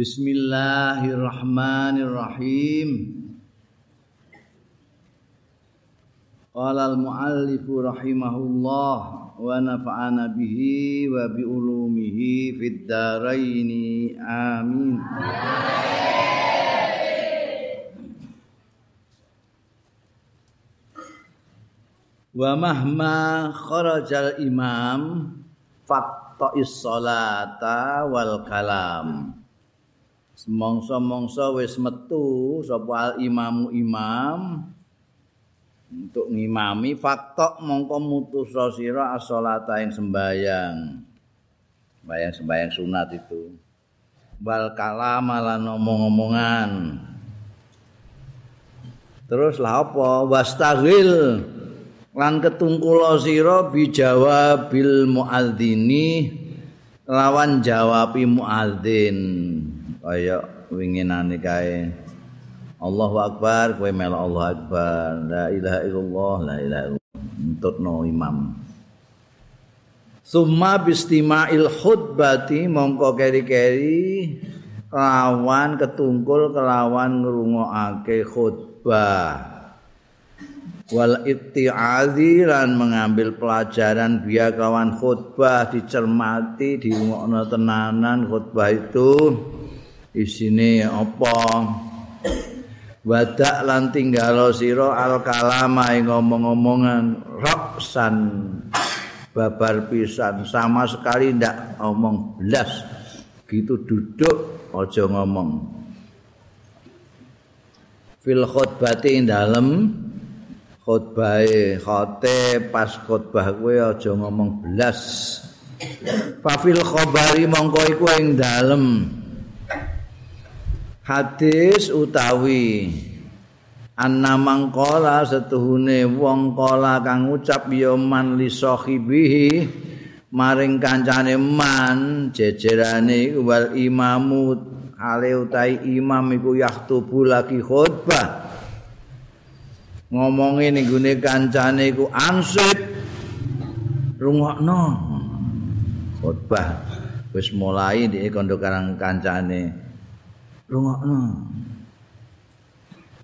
Bismillahirrahmanirrahim. Qala al-muallif rahimahullah wa nafa'ana bihi wa bi ulumihi fid dharain. Amin. Wa mahma kharajal imam faqta'is salata wal kalam. Semongso-mongso wis metu sapa imamu imam untuk ngimami faktok mongko mutus sira as-salata ing sembayang. Sembayang sembayang sunat itu. Wal kalam lan omong-omongan. Terus lah apa? Wastaghil lan ketungkula sira bijawabil muadzini lawan jawabi muadzin kaya winginane kae Allahu Akbar kowe melok Allah Akbar. La ilaha illallah la ilaha illallah. No imam. Summa bistima'il khutbati mongko keri-keri kelawan ketungkul kelawan ngrungokake khutbah. Wal itti'adhi lan mengambil pelajaran biya kelawan khutbah dicermati diungokno tenanan khutbah itu isine apa? Wadak lan tinggalo sira al kalama ngomong-ngomongan roksan. Babar pisan. Sama sekali ndak omong belas gitu duduk aja ngomong. Fil khutbati ing dalem. Khutbahe khote pas khutbah kowe aja ngomong belas fa fil khabari mongko iku ing dalem hadis utawi anna mangkola setuhune wong kola kang ucap ya man li sahibihi maring kancane man jejerane wal imamu ale utai imam iku yaktubu lagi khutbah. Ngomongi ning gune kancane iku ansip rungokno. Khutbah. Wis mulai di kondo karang kancane rungokno.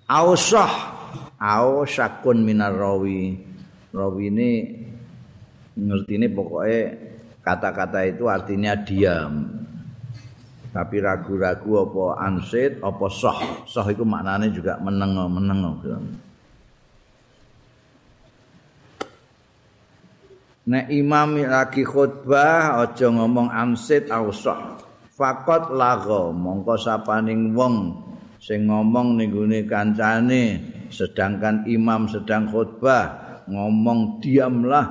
Ausah ausakun minar rawi. Rawi ini pokoknya kata-kata itu artinya diam. Tapi ragu-ragu apa ansit apa soh. Soh itu maknanya juga menengo menengo. Nek imam lagi khutbah aja ngomong ansit ausah fakot lago mongko sapaning wong sing ngomong ning gone kancane sedangkan imam sedang khutbah ngomong diamlah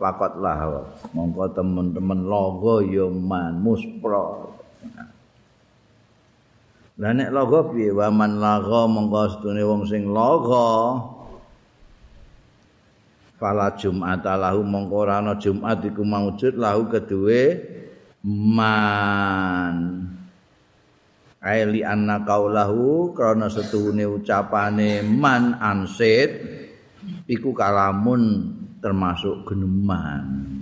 fakot lago mongko temen-temen logo ya man muspro Lah nek logo piye? Wa man lago mongko sedune wong sing logo Fala Jumat lahu mongko ora ana Jumat iku maujud lahu kedue man aili anna kaulahu krana setuhune ucapane man ansit iku kalamun termasuk geneman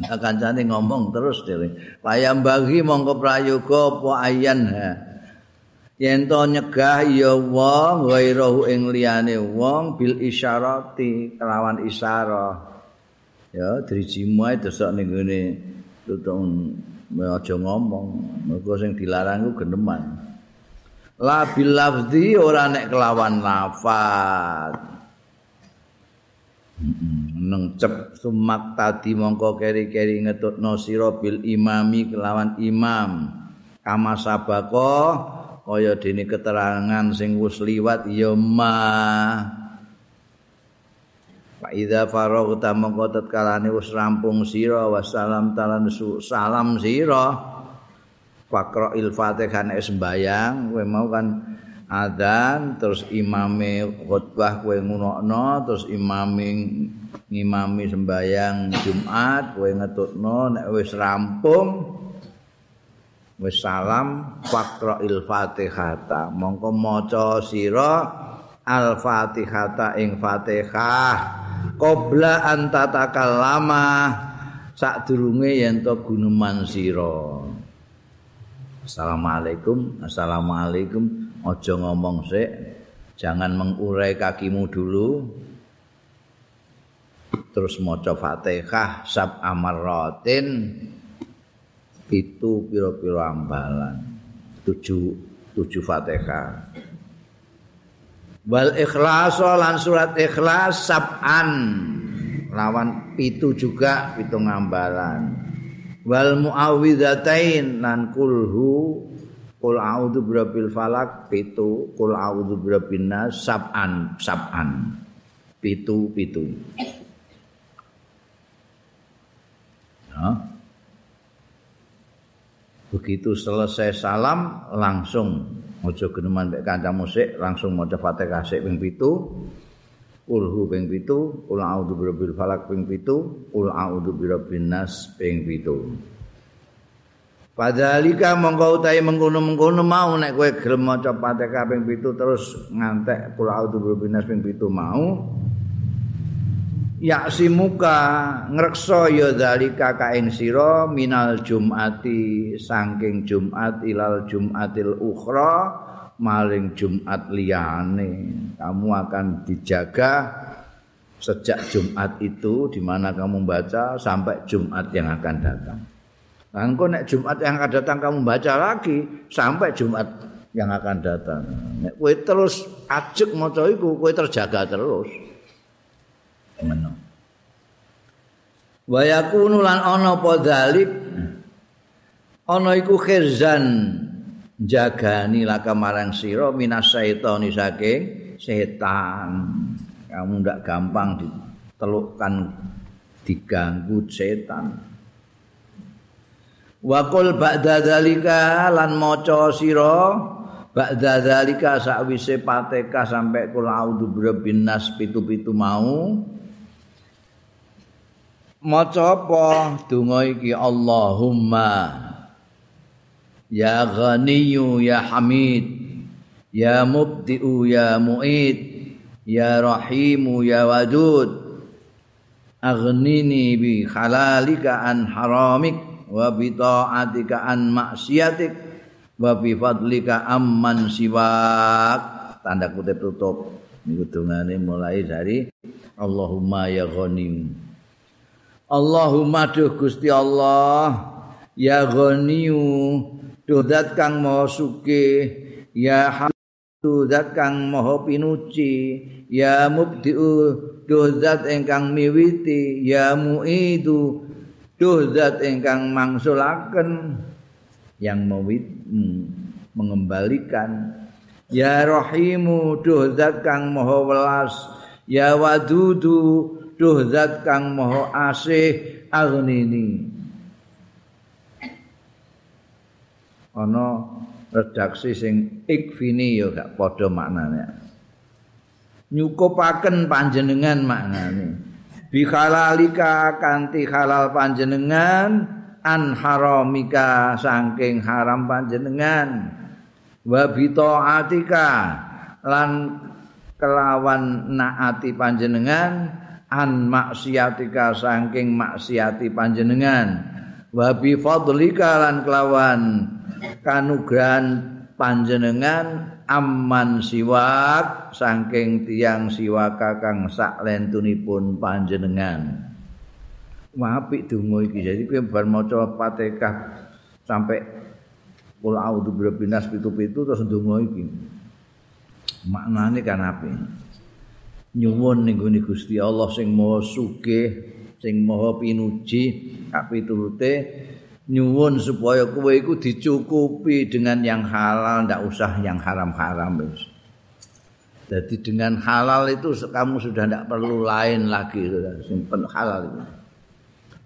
Nah, kancane ngomong terus dhewe. Layam bagi mongko prayoga apa ayan ha. Yen to nyegah ya wong ghairuhu ing liyane wong bil isyarati kelawan isyarah. Ya drijimu ae desok ning ngene tutuk aja ngomong mergo sing dilarang ku geneman la bil lafzi ora nek kelawan lafat neng cep sumak tadi mongko keri-keri ngetutno sira bil imami kelawan imam. Kama sabako kaya dene keterangan sing wis liwat ya mah Fa idza faraghta mongko tetkalane wis rampung sira wassalam talan salam sira. Faqra'il fatihah nek sembayang kowe mau kan adzan terus imame khutbah kowe ngunokno terus imame ngimami sembayang Jumat kowe ngetutno nek wis rampung wis salam faqra'il fatihah mongko maca sira al-fatihata ing fatihah qabla an tatakallama sadurunge yen to guneman sira. Assalamualaikum Assalamualaikum. Aja ngomong sik. Jangan mengurai kakimu dulu. Terus maca Fatihah sab amaratin itu piro-piro ambalan. Tujuh tujuh Fatihah wal ikhlas lan surat ikhlas sab'an. Lawan pitu juga pitu ngambalan wal muawwidzatain lan kulhu kul a'udzu birabbil falak pitu kul a'udzu birabbin nas sab'an sab'an. Pitu pitu. Ya. begitu selesai salam langsung aja geneman mek kancam musik langsung maca Fatihah sik ping 7 Ulhu ping 7 Ul a'udzu birabbil falak ping 7 Ul a'udzu birabbin nas ping 7 Padhalika mongko utahe mengkono-mengkono mau nek kowe gelem maca Fatihah ping 7 terus ngantek Ul a'udzu birabbin ping 7 mau yaksi muka ngrekso ya dalika kaing sira minal jumati saking jumat ilal jumatil ukhra maling jumat liyane kamu akan dijaga sejak jumat itu di mana kamu baca sampai jumat yang akan datang Nanti nek Jumat yang akan datang kamu baca lagi sampai Jumat yang akan datang. Nek kowe terus ajek maca iku kowe terjaga terus. Ngono. Wa yakunu lan ana apa dalik ana iku khirzan jagani laka marang sira minas syaitani saking setan. Kamu ndak gampang ditelukkan diganggu setan. Wa qul ba'da dzalika lan maca sira ba'da dzalika sakwise pateka sampai kul a'udzu birabbin nas pitu-pitu mau maca apa? Donga iki Allahumma. Ya ghaniyyu ya hamid. Ya mubdi'u ya mu'id. Ya rahimu ya wadud. Aghnini bi halalika an haramik wa bi ta'atika an maksiatik wa bi fadlika amman siwak. Tanda kutip tutup. Niku mulai dari Allahumma ya ghaniyyu Allahumma duh Gusti Allah ya ghaniyu duh zat kang maha sugih ya hamdu zat kang maha pinuci ya mubdiu duh zat ingkang miwiti ya muidu duh zat ingkang mangsulaken yang mewit mengembalikan. Ya rahimu duh zat kang maha welas ya wadudu duh zat kang maha asih aghnini ana redaksi sing ikfini ya gak padha maknane. Nyukupaken panjenengan maknane. Bi halalika kanthi halal panjenengan an haramika saking haram panjenengan. Wa bi taatika lan kelawan naati panjenengan an maksiatika saking maksiati panjenengan. Wa bi fadlika lan kelawan kanugrahan panjenengan amman siwak saking tiang siwaka kang sak lentunipun panjenengan. Apik donga iki. Jadi kowe bar maca Fatihah sampai Qul a'udzu birabbin nas pitu-pitu terus donga iki. Maknane kan apik nyuwun ning Gusti Allah sing Maha Sugih, sing Maha Pinuji, kapiturute nyuwun supaya kowe iku dicukupi dengan yang halal, ndak usah yang haram-haram wis. Jadi dengan halal itu kamu sudah ndak perlu lain lagi sing halal itu.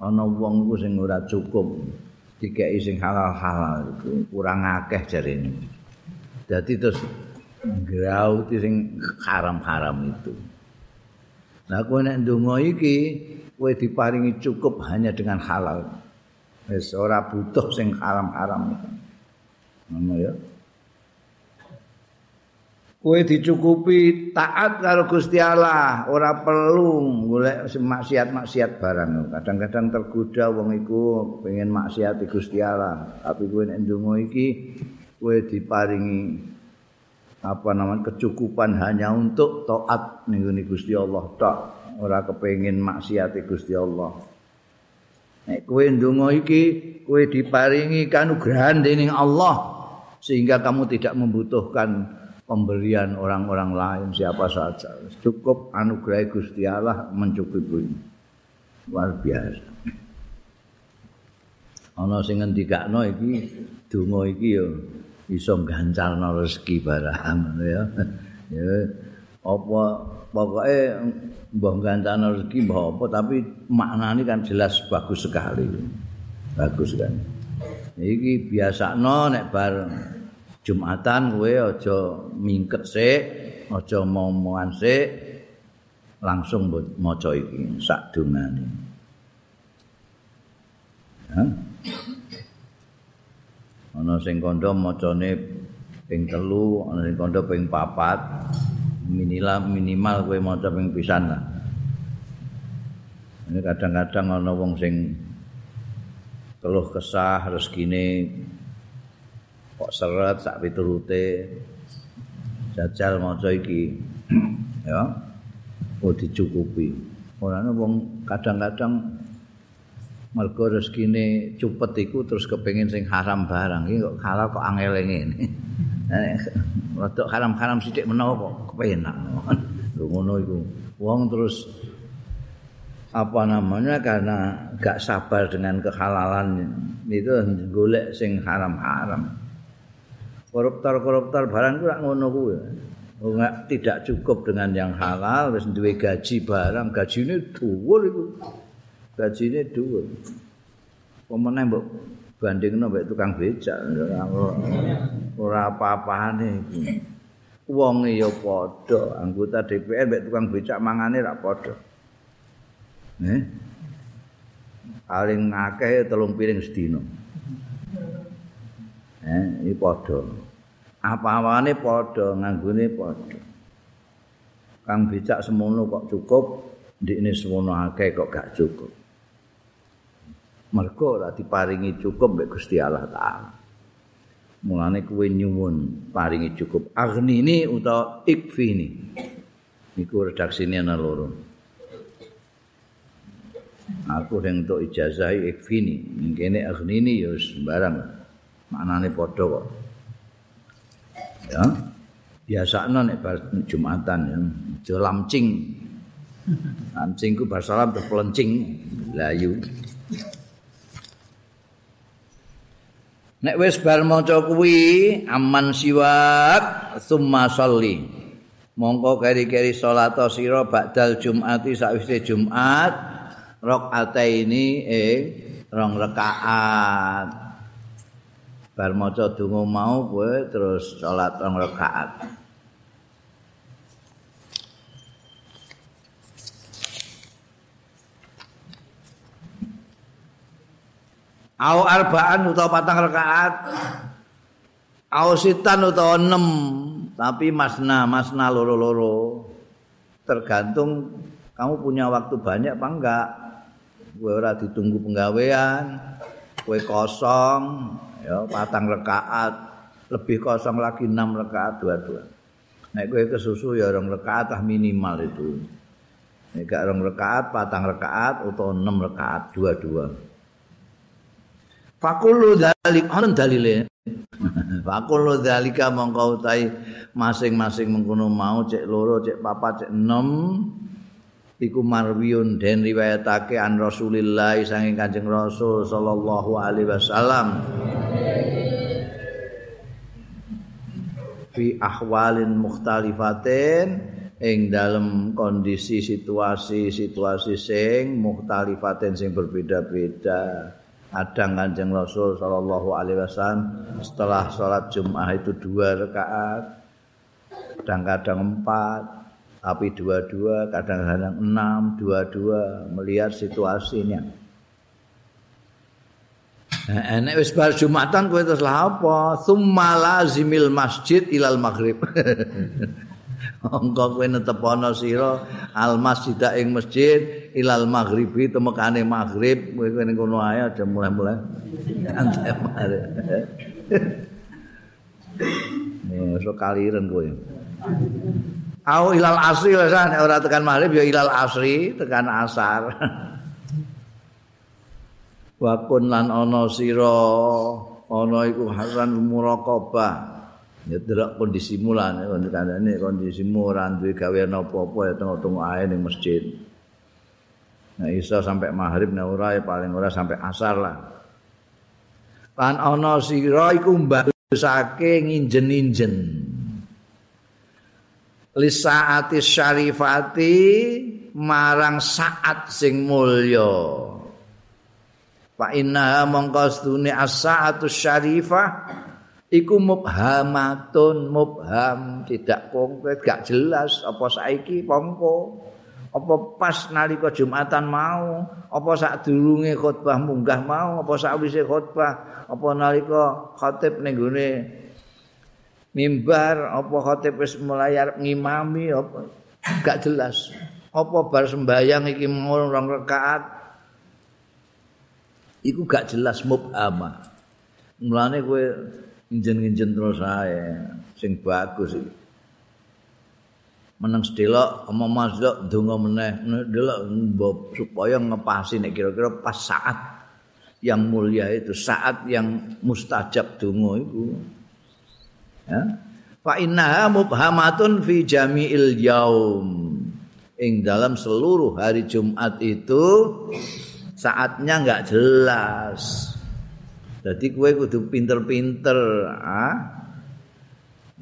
Ana wong iku sing ora cukup dikeki sing halal-halal itu kurang akeh jarene. Jadi terus grauti sing haram-haram itu. Nah kowe nek ndonga iki kowe diparingi cukup hanya dengan halal. Wis ora butuh sing haram-haram. Ngono ya. kowe dicukupi taat karo Gusti Allah, ora perlu golek maksiat-maksiat barang. Kadang-kadang tergoda wong iku pengen maksiat Gusti Allah, tapi kowe nek ndonga iki kowe diparingi apa namanya kecukupan hanya untuk taat ning Gusti Allah tok, ora kepengin maksiat Gusti Allah. Nek kowe ndonga iki kowe diparingi kanugrahan dening Allah sehingga kamu tidak membutuhkan pemberian orang-orang lain siapa saja. Cukup anugerah Gusti Allah mencukupi luar biasa. Ana sing ngendikakno iki donga iki ya iso gancalno rezeki barang ya ya apa pokoke mbah gancalno rezeki mbah apa tapi maknane kan jelas bagus sekali bagus kan iki biasakno nek bareng Jumatan kowe aja mingket sik, aja momongan sik, langsung maca iki sak dungane. Ya. Ana sing kandha macane ping telu, ana sing kandha ping papat. Minimal minimal kowe maca ping pisan lah. Ini kadang-kadang ana wong sing keluh kesah rezekine kok seret sak piturute jajal maca iki ya oh dicukupi ora wong kadang-kadang mergo rezekine cupet iku terus kepengin sing haram barang. Iki kok halal kok angel ngene rodok haram-haram sithik menawa kok kepenak. Lho ngono iku. Wong terus apa namanya karena gak sabar dengan kehalalan itu golek sing haram-haram. Koruptor-koruptor barang ku ngono kuwi. Enggak tidak cukup dengan yang halal wis duwe gaji barang, gajine dhuwur iku. Gajine dhuwur. Pemene mbok bandingno mbek tukang becak ora apa-apane iki. Wong ya padha, anggota DPR mbek tukang becak mangane ra padha. Eh? Paling akeh telung piring sedina. Eh, iki padha. apa-apane padha nganggone padha kang becak semono kok cukup ndikne semono akeh kok gak cukup mergo ora diparingi cukup mek Gusti Allah taala. Mulane kuwi nyuwun paringi cukup. Agni ini utawa ikfi ini. Niku redaksine ana loro. Aku sing entuk ijazah ikfi ini. Ngene agni ini ya sembarang. Maknane padha kok. Ya. Biasanya nek bar jumatan ya aja lamcing. Lamcing ku bar salam terus pelencing. Layu nek wis bar maca kuwi aman siwak summa sholli. Mongko keri-keri salat sira ba'dal jumati sakwise jumat rakaataini eh rong rakaat. Bar maca donga mau kowe terus salat rong rakaat Au arbaan utawa patang rakaat. Au sitan utawa enam Tapi masna, masna loro-loro. Tergantung kamu punya waktu banyak apa enggak. Gue ora ditunggu penggawean Gue kosong ya patang rekaat lebih kosong lagi enam rekaat dua-dua nek kowe kesusu ya rong rekaat ah minimal itu. Nek gak rong rekaat patang rekaat atau enam rekaat dua-dua fakulu dalik ana dalile? Fakulu dalika mongko utai masing-masing mengkono mau cek loro cek papa cek enam iku marwiun den riwayatake an Rasulillah saking Kanjeng Rasul sallallahu alaihi wasallam. Fi ahwalin mukhtalifatin ing dalam kondisi situasi-situasi sing mukhtalifatin sing berbeda-beda adang Kanjeng Rasul sallallahu alaihi wasallam setelah sholat Jumat itu dua rakaat kadang-kadang empat tapi dua-dua kadang-kadang enam dua-dua melihat situasinya Enek wis bar Jumatan kowe terus lah apa? Lazimil masjid ilal maghrib. Engko kowe netepono sira al masjid ing masjid ilal maghribi temekane maghrib kowe ning kono ae aja mulai-mulai. Antek mare. Nih, so kaliren kowe. Au ilal asri lesan ora tekan maghrib ya ilal asri tekan asar. wa kun lan ana sira ana iku hasan muraqabah ya kondisi mulan kondisi kondisi ora duwe gawe apa-apa ya tengok-tengok ae ning masjid. Nah iso sampai maghrib nek ora ya paling ora sampai asar lah. Lan ana sira iku mbagusake nginjen-injen. Li saati syarifati marang saat sing mulya. Fa inna mongko stune as-sa'atu syarifah iku mubhamatun mubham tidak konkret gak jelas apa saiki pompo apa pas nalika Jumatan mau apa sak durunge khutbah munggah mau apa sakwise khutbah apa nalika khatib ning gone mimbar apa khatib wis mulai ngimami apa gak jelas. Apa bar sembayang iki mau rong rakaat iku gak jelas mubhama. Mulane kowe njen-njen terus ae sing bagus iki. Meneng sedelok omong masuk donga meneh ndelok supaya ngepasi nek kira-kira pas saat yang mulia itu saat yang mustajab donga iku. Ya. Fa innaha mubhamatun fi jami'il yaum. Ing dalam seluruh hari Jumat itu saatnya nggak jelas. Jadi kue kudu pinter-pinter, ah,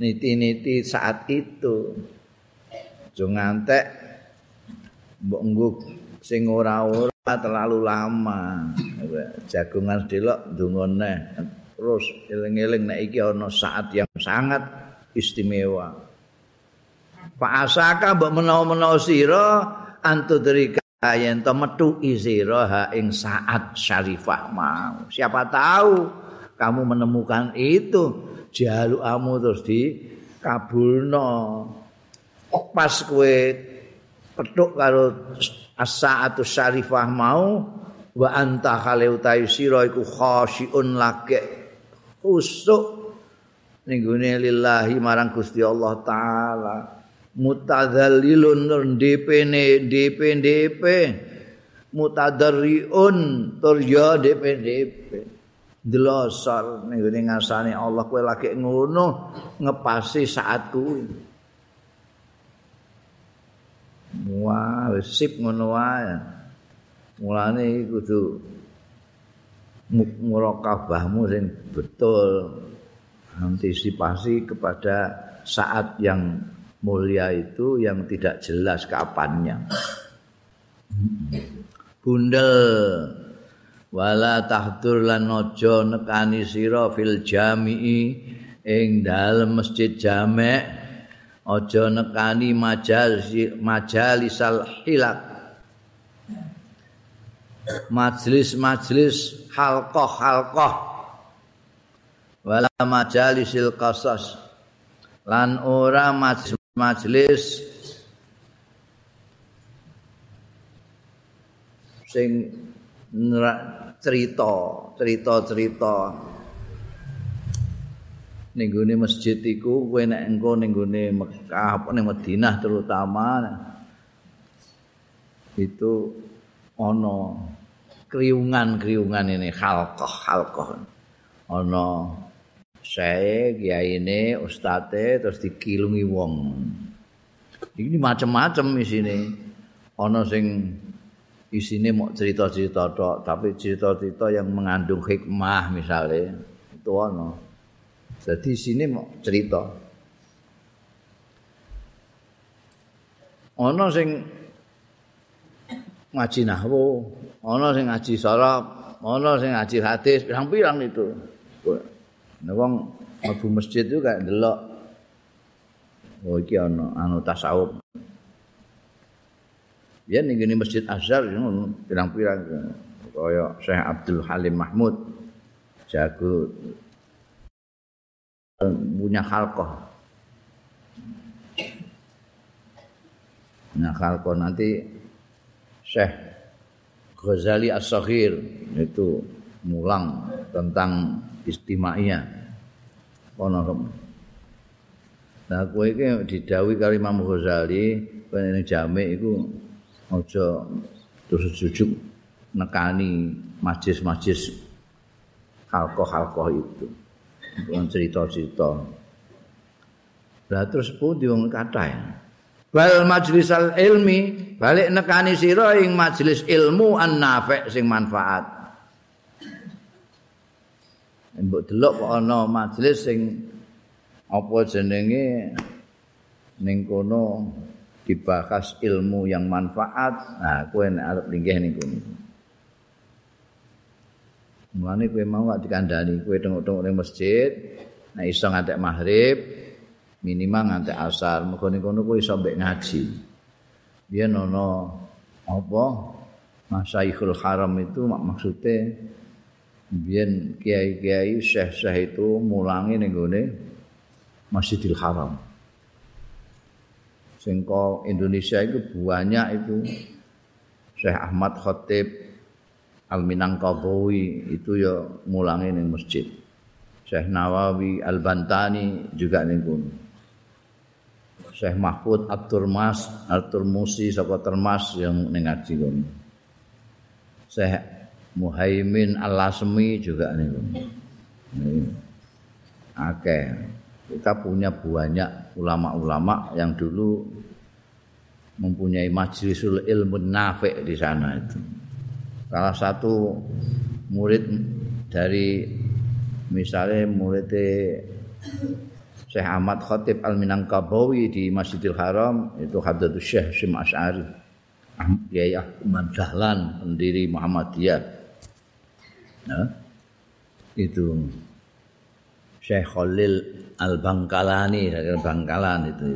niti-niti saat itu. Jangan ngantek, mbok ngguk sing ora-ora terlalu lama. Jagungan delok dungone terus eling-eling nek iki ana saat yang sangat istimewa. Pak Asaka mbok menawa-menawa sira antudrika yen to metu isira ing saat syarifah. Mau siapa tahu kamu menemukan itu. Jalukamu terus di kabulno pas kowe petuk karo as-saatu syarifah mau wa anta khale utayu sira iku khasyiun lake usuk ning lillahi marang Gusti Allah taala mutadzallilun DP ne DP DP mutadarriun tur ya DP DP delosor ning ngasane Allah kowe lagi ngono ngepasi saat kuwi wah sip ngono wae. Mulane kudu murakabahmu sing betul. Antisipasi kepada saat yang mulia itu yang tidak jelas kapannya. Bundel. Wala tahdur lan aja nekani sira fil jami'i. Ing dalem masjid jamek aja nekani majalis majalisal hilak majlis-majlis halqah-halqah. Wala majalisil qasas. Lan ora majlis majelis sing cerita, cerita-cerita. Ning gone masjid iku kowe nek engko ning gone Mekah apa ning Madinah terutama itu ana kriungan-kriungan ini halqah halqah ana saya kiai ini ustate terus dikilungi wong. Ini macam-macam di sini ono sing isine mau cerita-cerita tok tapi cerita-cerita yang mengandung hikmah misalnya itu ono jadi sini mau cerita. Ono sing ngaji nahwu ono sing ngaji sarap ono sing ngaji hadis pirang-pirang itu Nek wong mlebu masjid itu kayak delok. Oh iki ana anu tasawuf. Ya ning ngene Masjid Azhar pirang-pirang kaya Syekh Abdul Halim Mahmud jago punya halkoh punya halkoh nanti Syekh Ghazali As-Saghir itu mulang tentang istimaiyah ono Nah, kowe iki didhawuhi karo Imam Ghazali, ning jamek iku aja terus jujuk nekani majlis-majlis halqah-halqah itu. Bukan cerita-cerita. Lah terus pundi wong kathah. Wal majlisal ilmi balik nekani sira ing majelis ilmu an-nafi' sing manfaat. Mbok delok kok ana majelis sing apa jenenge ning kono dibahas ilmu yang manfaat. Nah kowe nek arep linggih ning kono. Mulane kowe mau gak dikandani? Kowe tengok-tengok ning masjid nek iso ngantek maghrib minimal ngantek asar. Mergo ning kono kowe iso mbek ngaji. Biyen ana apa? Masaikhul Haram itu maksudnya biyen kiai-kiai syekh-syekh itu mulangi ning gone Masjidil Haram. Singko Indonesia itu banyak itu. Syekh Ahmad Khatib Al Minangkabawi itu ya mulangi ning masjid. Syekh Nawawi Al Bantani juga ning kono. Syekh Mahfud Abdurmas Al-Turmusi saka Termas yang ning ngaji. Syekh Muhaimin Al-Lasmi juga ning kono. Akeh. kita punya banyak ulama-ulama yang dulu mempunyai majlisul ilmu nafi' di sana itu. Salah satu murid dari misalnya murid Syekh Ahmad Khatib Al-Minangkabawi di Masjidil Haram itu Hadratus Syekh Sim Asy'ari. Kiai Ahmad Dahlan pendiri Muhammadiyah. Nah, itu Syekh Khalil Al-Bangkalani, Bangkalan itu.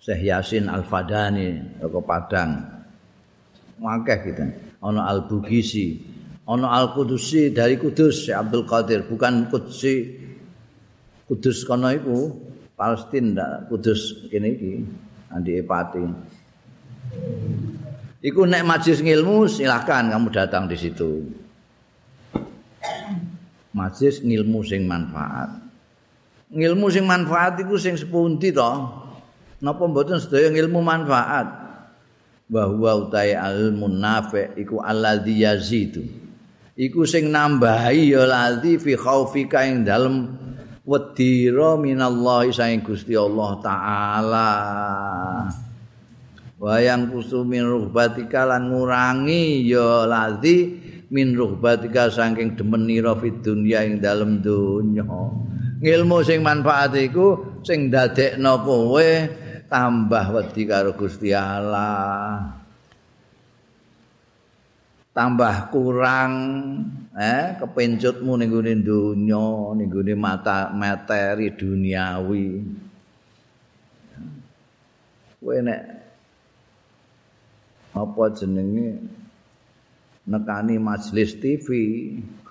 Syekh Yasin Al-Fadani, toko Padang. Wakeh kita. Ono Al-Bugisi, ono Al-Kudusi dari Kudus, Syekh Abdul Qadir, bukan Kudusi Kudus kono iku, Palestina Kudus kene iki, Andi Epati. Iku nek majlis ngilmu silahkan kamu datang di situ. majlis ngilmu sing manfaat. Ngilmu sing manfaat iku sing sepundi to? Napa mboten sedaya ngilmu manfaat? Bahwa utai ilmu nafi iku alladzi yazidu. Iku sing nambahi ya ladzi fi khaufika ing dalem wedira minallahi saing Gusti Allah taala. Wayang kusumin ruhbatika lan ngurangi ya ladzi min ruhbatika saking demenira fid dunya ing dalem donya. Ilmu sing manfaat iku sing dadekno kowe tambah wedi karo Gusti Allah. Tambah kurang eh kepencutmu ning gone donya ning gone mata materi duniawi. Kowe nek apa jenenge nekani majelis TV.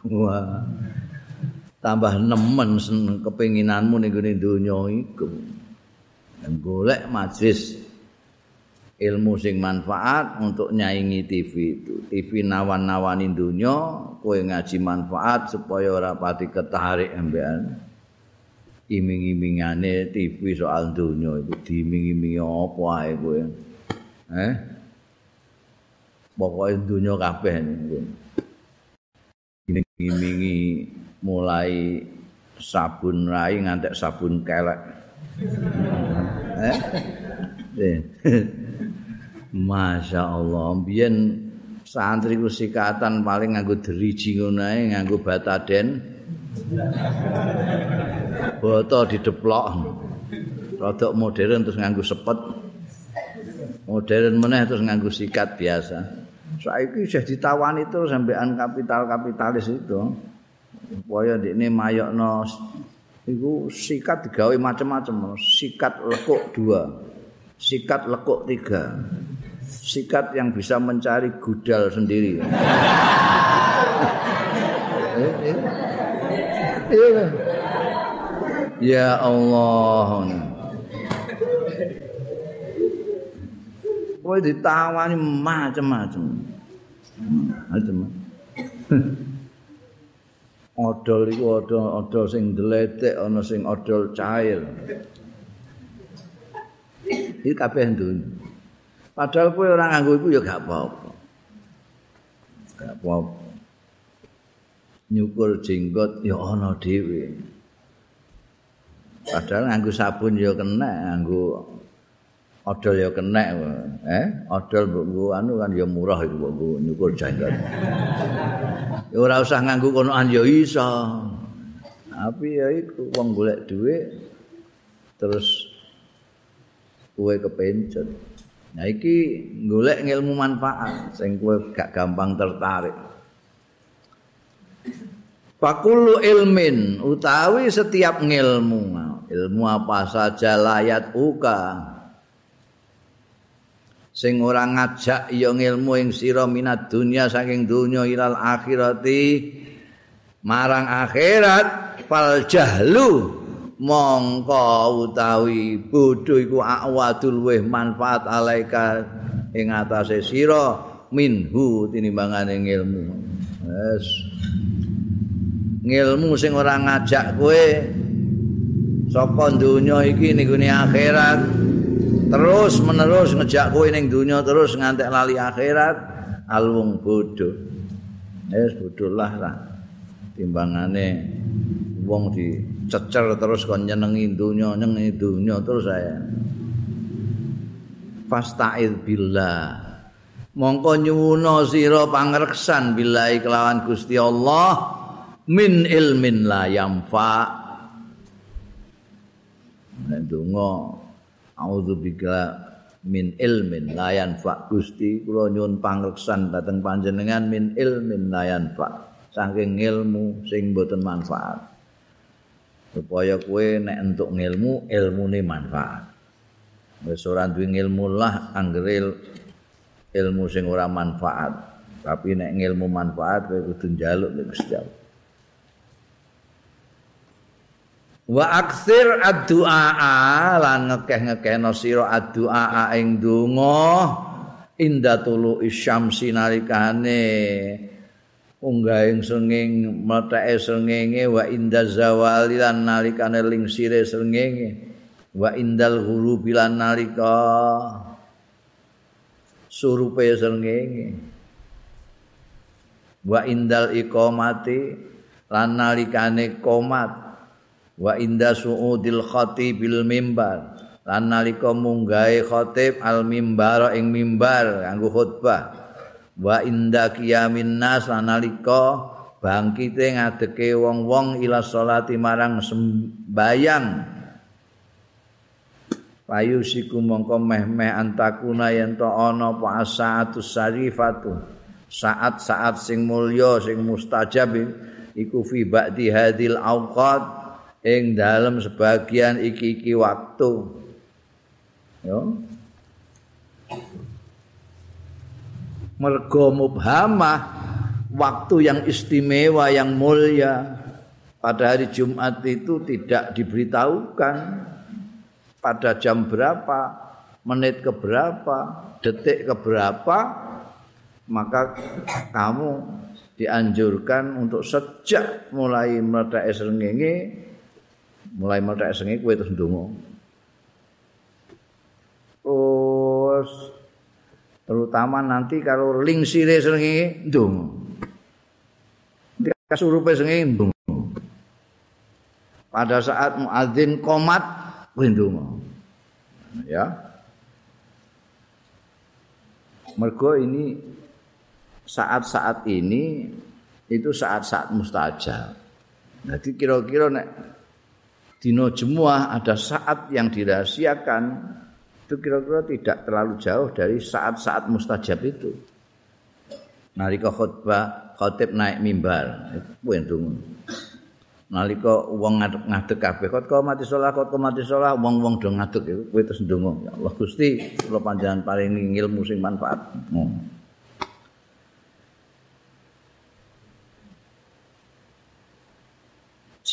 Wah. Tambah nemen kepinginanmu ning gone donya iku. Golek majelis ilmu sing manfaat untuk nyaingi TV itu. TV nawan-nawani dunya, kowe ngaji manfaat supaya ora pati ketarik ambekan. Iming-imingane TV soal dunya itu diiming-imingi apa ae kowe. Eh? Pokoke dunya kabeh ngingi mulai sabun rai ngantek sabun kelek. Eh? eh. Masya Allah. Biyen santri ku sikatan paling nganggo deriji ngono ae nganggo bataden. Boto dideplok. Rodok modern terus nganggo sepet. Modern meneh terus nganggo sikat biasa saiki sudah ditawani terus sampean kapital-kapitalis itu. Supaya ini mayokno iku sikat digawe macam-macam, sikat lekuk dua, sikat lekuk tiga, sikat yang bisa mencari gudal sendiri. Ya Allah. Kowe ditawani macam-macam. Macam. Odol iku odol, odol sing deletek, ana sing odol cair. Iki kabeh dunya. Padahal kowe ora nganggo iku ya gak apa-apa. Gak apa-apa. Nyukur jenggot ya ana dhewe. Padahal nganggo sabun ya kena, nganggo odol ya kena. Eh, odol mbok anu kan ya murah iku mbok nyukur jenggot. Ya ora usah nganggo konoan ya iso. Tapi ya iku wong golek dhuwit terus kowe kepencet. Nah iki golek ilmu manfaat sing kowe gak gampang tertarik. Fakulu ilmin utawi setiap ngilmu ilmu apa saja layat uka sing ora ngajak ya ngilmu ing sira minat dunya saking dunya ilal akhirati marang akhirat fal jahlu mongko utawi bodho iku awadul weh manfaat alaika ing atase sira minhu tinimbangane ilmu wes. Ngilmu sing ora ngajak kowe saka donya iki ning akhirat terus menerus ngejak kowe ning donya terus ngantek lali akhirat alung bodho. Wes bodho lah timbangane wong di cecer terus kon nyenengi dunya nyenengi dunya terus saya fasta'id billah. Mongko nyuwuna sira pangreksan billahi kelawan Gusti Allah min ilmin la yamfa ndonga auzubillahi min ilmin la yanfa. Gusti kula nyuwun pangreksan dhateng panjenengan min ilmin la yanfa. Saking ilmu sing boten manfaat. Supaya kowe nek entuk ilmu ilmune manfaat. Wis ora duwe ilmu lah anggere ilmu sing ora manfaat. Tapi nek ilmu manfaat kowe kudu njaluk nek Gusti Allah wa aksir ad-du'a lan ngekeh-ngekehno sira ad-du'a ing donga inda tulu isyamsi nalikane. Unggahing senging mletheke sengenge wa inda zawali lan nalikane lingsire sengenge wa indal ghurubi lan nalika surupe sengenge wa indal iqamati lan nalikane komat wa inda suudil khatibil mimbar. Lan nalika munggahe khatib al mimbar ing mimbar kanggo khutbah. Wa inda qiyamin nas analika bangkite ngadeke wong-wong ila salati marang sembayang. Payu siku mongko meh-meh antakuna yen to ana apa saatus sarifatu. Saat-saat sing mulya sing mustajab iku fi ba'di hadil awqat ing dalem sebagian iki-iki waktu. Yo mergo mubhamah waktu yang istimewa yang mulia pada hari Jumat itu tidak diberitahukan. Pada jam berapa menit ke berapa detik ke berapa maka kamu dianjurkan untuk sejak mulai meledak srengenge mulai meledak srengenge kowe terus ndonga. Terus terutama nanti kalau ling sire sengi ndung kasurupe sengi ndung pada saat muadzin komat ndung ya. Mergo ini saat-saat ini itu saat-saat mustajab. Jadi kira-kira nek dino jemuah ada saat yang dirahasiakan itu kira-kira tidak terlalu jauh dari saat-saat mustajab itu. Nalika khutbah khotib naik mimbar, itu tunggu. Nalika wong ngadeg kabeh kot kok mati salat kot mati salat wong-wong do ngadeg iku kowe terus ya Allah Gusti kula panjenengan paringi ilmu sing manfaat. Hmm.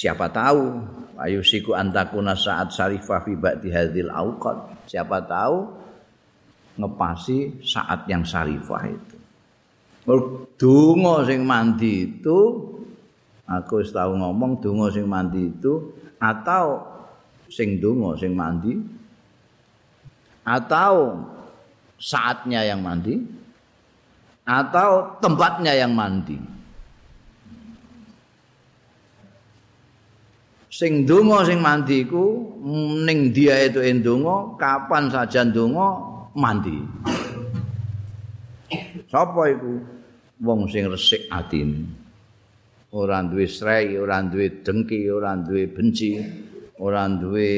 siapa tahu ayu siku antakuna saat syarifah fi ba'di hadhil awqat. Siapa tahu ngepasi saat yang syarifah itu. Donga sing mandi itu aku wis tau ngomong donga sing mandi itu atau sing donga sing mandi atau saatnya yang mandi atau tempatnya yang mandi sing donga sing mandi iku ning dia itu endonga kapan saja ndonga mandi. Sapa iku? Wong sing resik atine ora duwe srei ora duwe dengki ora duwe benci ora duwe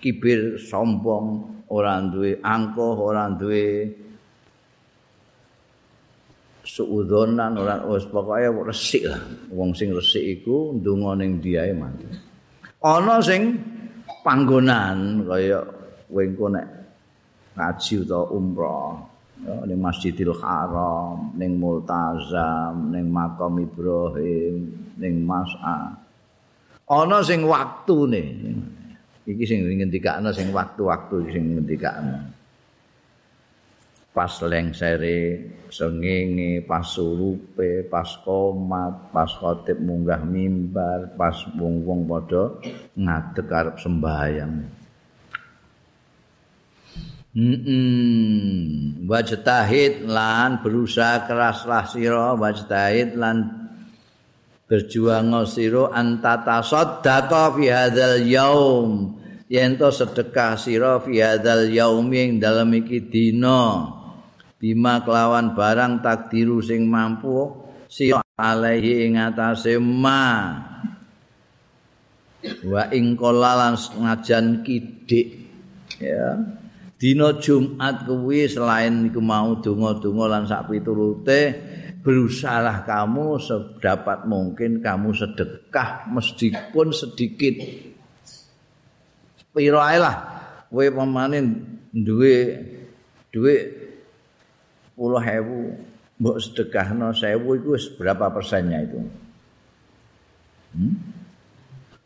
kibir sombong ora duwe angkuh ora duwe suudhonan ora wis pokoke resik lah wong sing resik iku ndonga ning diae mati ana sing panggonan kaya kowe engko nek ngaji utawa umrah ning Masjidil Haram, ning Multazam, ning Makam Ibrahim, ning Mas'a. Ana sing waktune. Iki sing ngendikane sing waktu-waktu sing ngendikane. Pas lengsere sengenge, pas surupe, pas komat, pas khotib munggah mimbar, pas wong-wong padha ngadeg arep sembahyang. Hmm, wajtahid lan berusaha keraslah sira wajtahid lan berjuang sira antata saddaqa fi hadzal yaum. Yen to sedekah sira fi hadzal yaum ing dalem iki dina bima kelawan barang takdiru sing mampu sira alaihi ing atase ma. Wa ing kolalan ngajan kidik ya. Dina Jumat kuwi selain iku mau donga-donga lan sak piturute berusahalah kamu sedapat mungkin kamu sedekah meskipun sedikit. Piro ae lah kowe pamane duwe duwe 10.000 mbok sedekahno 1000 iku wis berapa persennya itu hmm?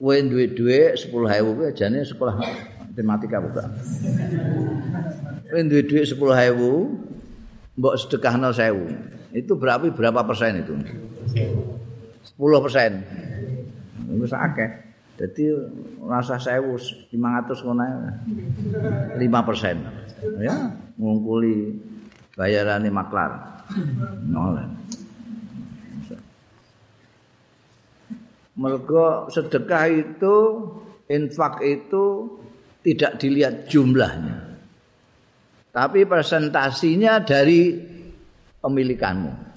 kowe duwe duwe 10.000 kuwi jane sekolah matematika bukan. Kowe duwe dhuwit 10.000, mbok sedekahno 1.000. Itu berapa berapa persen itu? 10 persen. Itu akeh. Jadi rasa 1.500 ngono 5 persen. Ya, ngungkuli bayarane maklar. Nol. Mergo sedekah itu infak itu tidak dilihat jumlahnya. Tapi presentasinya dari pemilikanmu.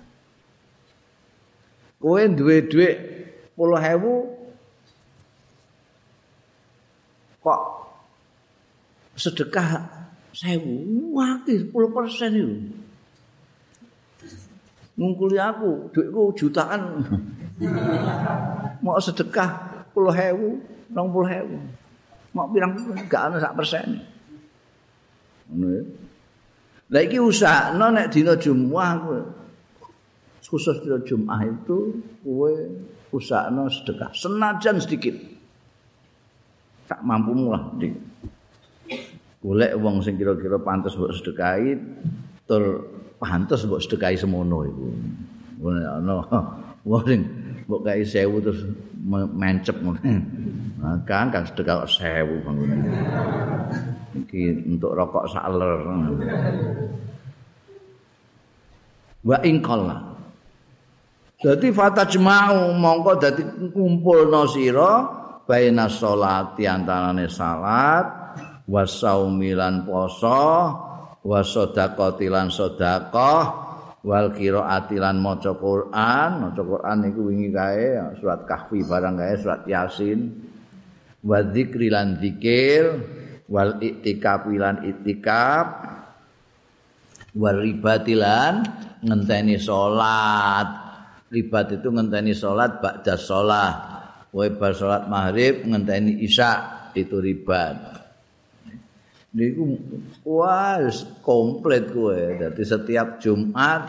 Kowe duwe dhuwit 10.000 kok sedekah 1000 wakil 10% itu. Ngungkuli aku, duitku jutaan. Mau sedekah 10.000, 20.000. mau bilang gak ana sak persen. Ngono ya. Lah iki usahno nek dina Jumat khusus dina Jumat itu kowe usahno sedekah senajan sedikit. Tak mampumu lah dik. Golek wong sing kira-kira pantes mbok sedekahi tur pantes mbok sedekahi semono iku. Ngono ana wong sing mbok kae 1000 terus mencep ngono. Kang kang sedekah sewu bangun. Iki untuk rokok saler. Wa ingkalla. Dadi fatajma'u mongko dadi kumpulno sira baina sholati antarane salat wa saumilan poso wa sedaqati lan sedekah wal qiraati lan maca Quran. Maca Quran niku wingi kae surat kahfi barang kae surat yasin. Wa dzikri lan dzikir wal iktikaf lan iktikaf wal ribatilan ngenteni salat ribat itu ngenteni salat ba'da salat wa bar salat maghrib ngenteni isya itu ribat niku wah komplit kowe dadi setiap Jumat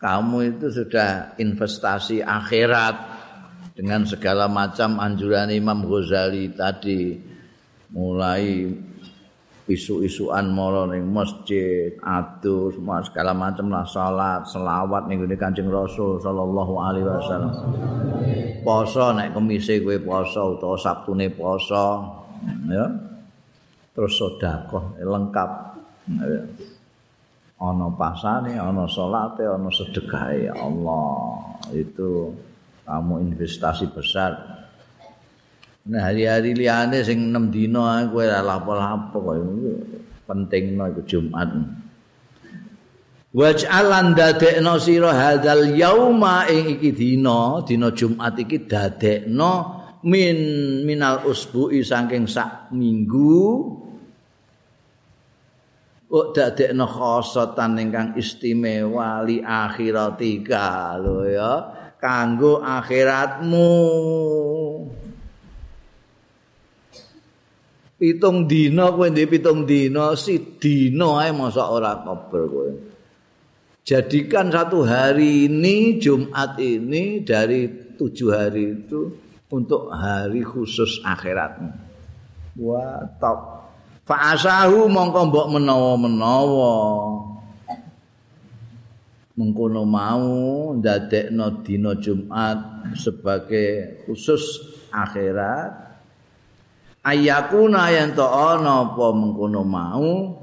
kamu itu sudah investasi akhirat dengan segala macam anjuran Imam Ghazali tadi mulai isu-isuan mara ning masjid, atus, semua segala macam lah salat, selawat ning ngene Kanjeng Rasul sallallahu alaihi wasallam. Poso nek kemise kowe poso utawa sabtune poso, ya. Terus sedekah lengkap. Ana pasane, ana salate, ana sedekahe Allah. Itu kamu investasi besar. Nah hari-hari liane sing 6 dina kowe ora lapo-lapo kok pentingno iku Jumat. Waj'alan dadekno sira hadzal yauma ing iki dina, dina Jumat iki dadekno min minal usbu'i saking sak minggu Kok dadekno khosatan ingkang istimewa li akhiratika lho ya. kanggo akhiratmu. Pitung dina kowe ndek pitung dina si dina ae masa ora kober kowe. Jadikan satu hari ini Jumat ini dari tujuh hari itu untuk hari khusus akhiratmu. Top. Fa'asahu mongko mbok menawa-menawa. mengkono mau ndadekno dina Jumat sebagai khusus akhirat ayakuna yen to ana apa mengkono mau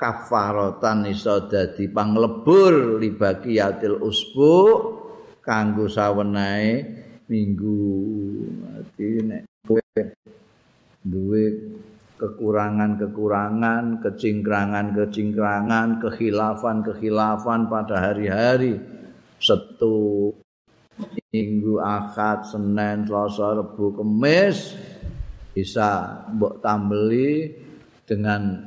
kafaratan iso dadi panglebur libagi yatil usbu kanggo sawenae minggu dadi nek duwe kekurangan-kekurangan, kecingkrangan-kecingkrangan, kekhilafan-kekhilafan pada hari-hari Setu, Minggu, Ahad, Senin, Selasa, Rebu, Kemis bisa mbok tambeli dengan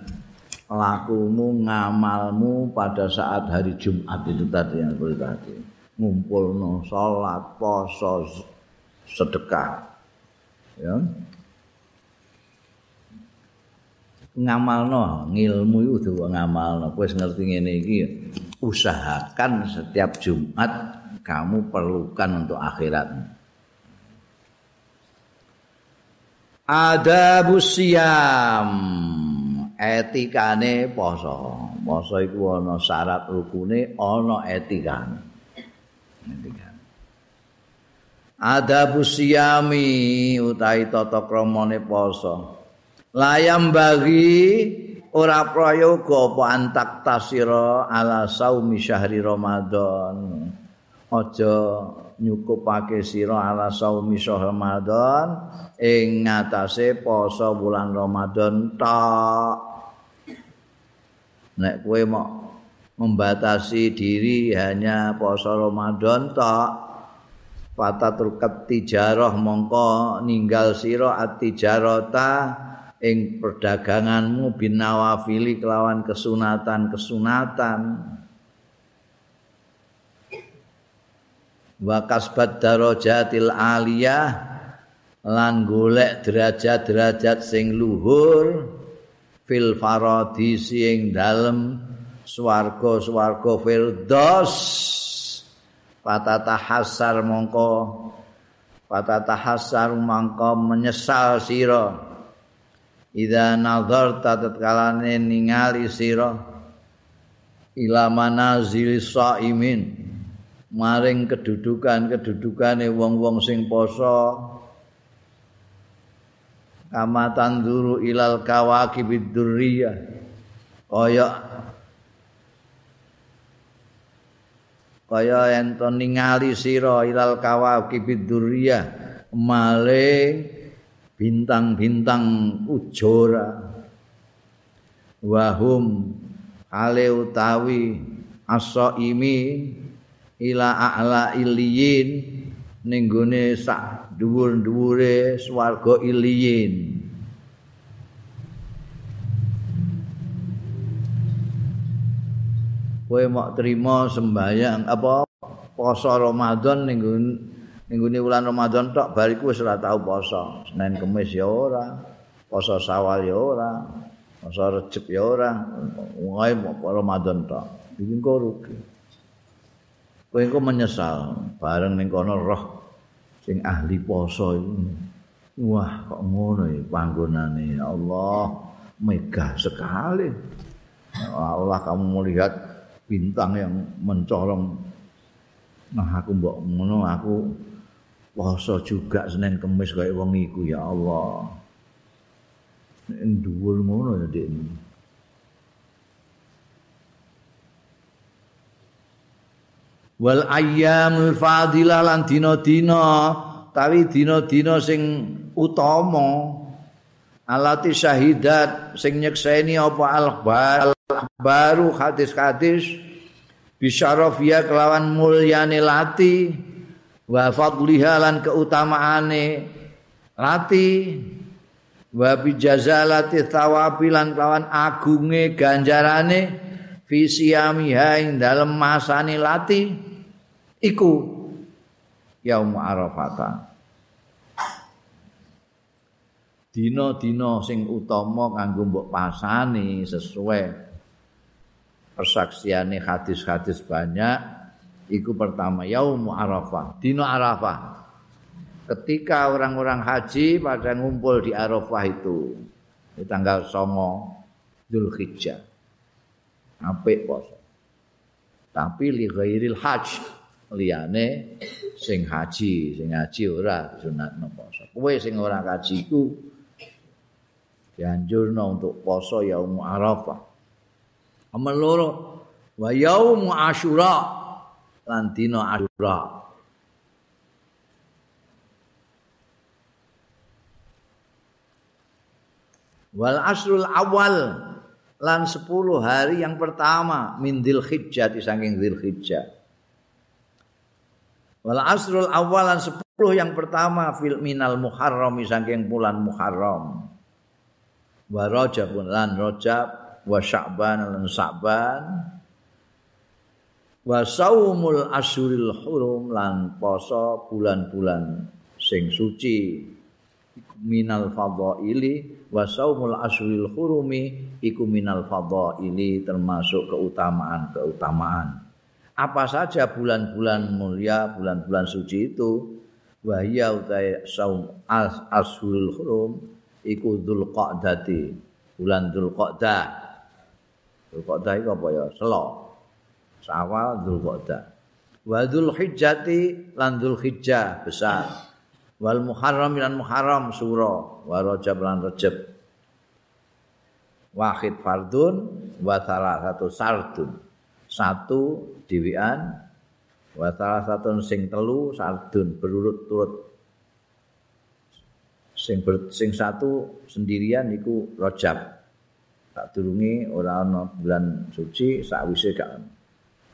lakumu, ngamalmu pada saat hari Jumat itu tadi yang seperti tadi. Ngumpul no, sholat, poso, sedekah. Ya. Ngamalno ngilmu itu ngamalno. Kowe ngerti ngene iki usahakan setiap Jumat kamu perlukan untuk akhirat. Ada busiam etikane poso. Poso iku ana syarat rukune ana etikane. Etikane. Ada busiami utai tata kramane poso layam bagi ora prayoga apa antak tasira ala saumi syahri ramadan. Aja nyukupake sira ala saumi syahri ramadan ing ngatasé poso bulan ramadan tok. Nek kowe mau membatasi diri hanya poso ramadan tok fatatul tijarah mongko ninggal sira at-tijarata ing perdaganganmu binawafili kelawan kesunatan-kesunatan. Wa kasbat darajatil aliyah lan golek derajat-derajat sing luhur. Fil faradisi ing dalem swarga-swarga firdaus patata hasar mongko patata hasar mongko menyesal sira Ida nazarta tatkalane ningali sira ila manazil saimin. Maring kedudukan-kedudukane wong-wong sing poso. Kama tanzuru ilal kawakibid durriyah kaya kaya ento ningali sira ilal kawakibid durriyah maring bintang-bintang ujora. Wahum ale utawi asaimi ila a'la iliyin ning gone sak dhuwur-dhuwure swarga iliyin. Kowe mok trima sembayang apa poso Ramadan ning minggu ini bulan Ramadan tok bariku wis ora tau poso. Senin Kamis ya ora, poso Sawal ya ora, poso Rejab ya ora. Wae Ramadan tok. Iki kok rugi. Kowe kok menyesal bareng ning kono roh sing ahli poso iku wah kok ngono ya panggonane ya Allah megah sekali Allah kamu melihat bintang yang mencorong nah aku mbok ngono aku poso juga Senin Kamis kaya wong iku ya Allah. Dhuwur ngono ya Dik. Wal ayyamul fadilah lan dina-dina tawi dina-dina sing utama alati syahidat sing nyekseni apa al baru hadis-hadis bisyarafia kelawan mulyane lati wa fadliha lan keutamaane lati. Wa bijazalati thawabi lan kelawan agunge ganjarane fi siyamiha ing dalem masane lati. Iku yaum arafah dina-dina sing utama kanggo mbok pasani sesuai persaksiane hadis-hadis banyak iku pertama yaum arafah dina arafah ketika orang-orang haji pada ngumpul di arafah itu di tanggal songo Dzulhijjah apik poso tapi li ghairil hajj liyane sing haji, sing haji ora sunatno poso. Kowe sing ora haji iku dianjurno untuk poso yaum Arafah. Amal loro wa yaum Asyura lan dina Asyura. Wal asrul awal lan 10 hari yang pertama min Dzulhijjah saking Dzulhijjah. Wal asrul awalan sepuluh yang pertama fil minal muharram saking bulan muharram. Wa rajab lan rajab wa sya'ban lan sya'ban. Wa saumul asyuril hurum lan poso bulan-bulan sing suci. Minal fadhaili. Wa saumul asyuril hurumi iku minal fadhaili termasuk keutamaan-keutamaan. apa saja bulan-bulan mulia, bulan-bulan suci itu wahya utai saum as ashurul hurum iku dzulqa'dati. Bulan dzulqa'dah. Dzulqa'dah itu apa ya? Selo sawal dzulqa'dah. Wa dzulhijjati lan dzulhijjah besar. Wal muharram lan muharram suro wa rajab lan rajab. Wahid fardun wa salah satu sardun. Satu dhewean wa salah satu sing telu sardun berurut-urut sing ber, sing satu sendirian iku rojab tak turungi ora ana bulan suci sakwise gak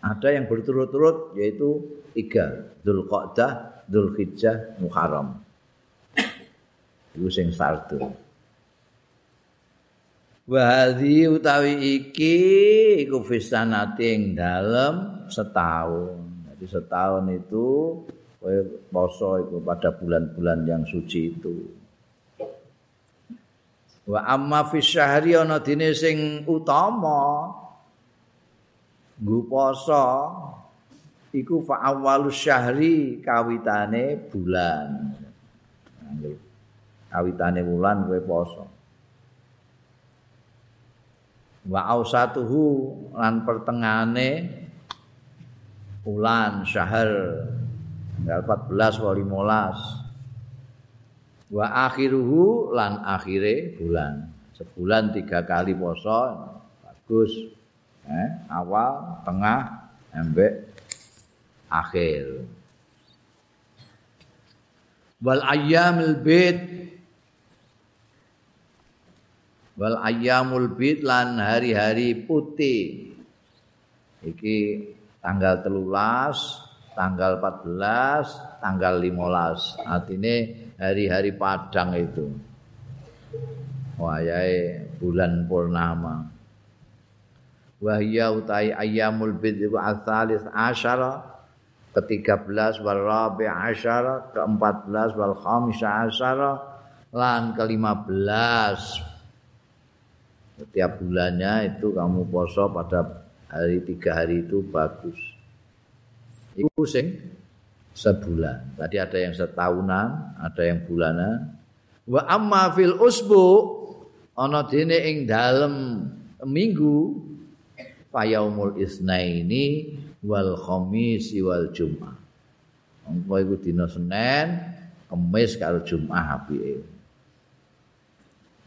ada yang berturut-turut yaitu tiga Dzulqa'dah, Dzulhijjah, Muharram. Iku sing sardun. Wahdi utawi iki iku fisanati ing dalem setahun. Jadi setahun itu poso iku pada bulan-bulan yang suci itu. Wa amma fi syahri ana dine sing utama nggo poso iku fa awwalus syahri kawitane bulan. Kawitane bulan kowe poso. wa ausatuhu lan pertengahane bulan syahr tanggal 14 wa 15 wa akhiruhu lan akhire bulan sebulan tiga kali poso bagus eh, awal tengah embek akhir. Wal ayyamil bait wal ayyamul bid lan hari-hari putih. Iki tanggal telulas tanggal 14 tanggal 15 artinya hari-hari padang itu. Wayai bulan purnama wahya utai ayyamul bid itu asalis asyara ke-13 wal rabi asyara ke-14 wal khamis asyara lan ke-15 setiap bulannya itu kamu poso pada hari tiga hari itu bagus. Iku sing sebulan. Tadi ada yang setahunan, ada yang bulanan. Wa amma fil usbu ana dene ing dalem minggu fayaumul isnaini wal khamis wal jumat. Engko iku dina Senin, Kamis karo Jumat apike.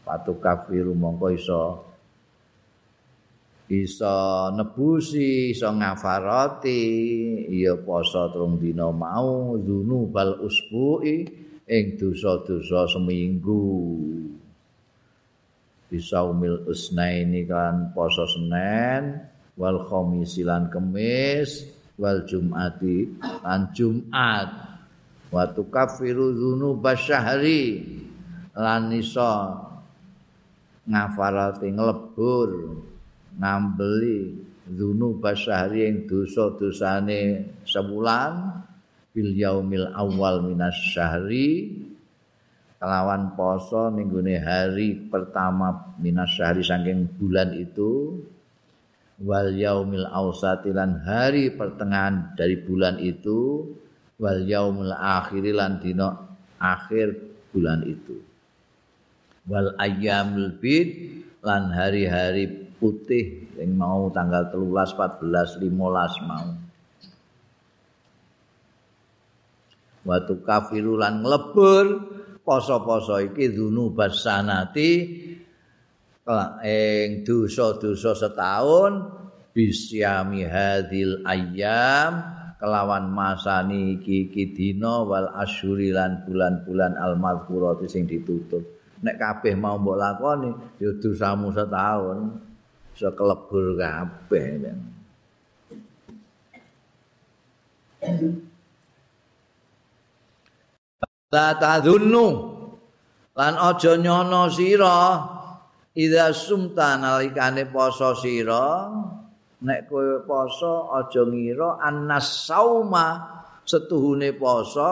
Patu kafiru mongko iso iso nebusi iso ngafarati ya poso trung dina mau zunu bal usbu'i ing dosa-dosa seminggu bisa umil usnaini kan poso senen wal khamisi lan kemis wal jumati lan jumat. Wa tukaffiru dzunuba syahri lan iso ngafarati nglebur ngambeli zunu basyahri yang dosa-dosane sebulan bil yaumil awal minas syahri kelawan poso ninggune hari pertama minas syahri saking bulan itu wal yaumil ausatilan hari pertengahan dari bulan itu wal yaumil akhirilan dino akhir bulan itu wal ayyamul bid lan hari-hari putih yang mau tanggal telulas, 14, 15 mau. Waktu kafirulan ngelebur, poso-poso iki dunu basanati, ing dosa-dosa setahun, bisyami hadil ayam, kelawan masani iki kidino wal asyuri lan bulan-bulan al-madhkurati sing ditutup. Nek kabeh mau mbok lakoni, ya dosamu setahun. iso kelebur kabeh. La tadunnu lan aja nyono sira ida sumta nalikane poso sira nek kowe poso aja ngira annas sauma setuhune poso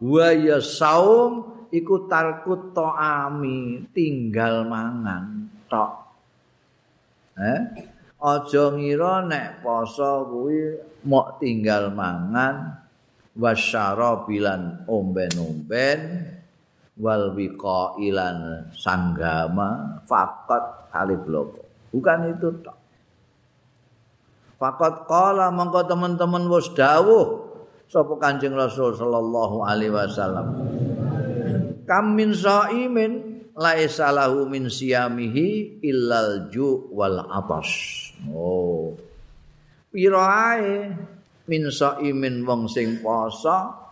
wa ya saum iku tarkut to'ami tinggal mangan tok Eh? Aja ngira nek poso kuwi mok tinggal mangan wasyara bilan omben-omben wal wiqailan sanggama faqat halibloko. Bukan itu tok. Faqat qala mongko teman-teman wis dawuh sapa Kanjeng Rasul sallallahu alaihi wasallam. Kam min saimin laisa lahu min siyamihi illal ju wal atas. Oh. Pira ae min saimin wong sing poso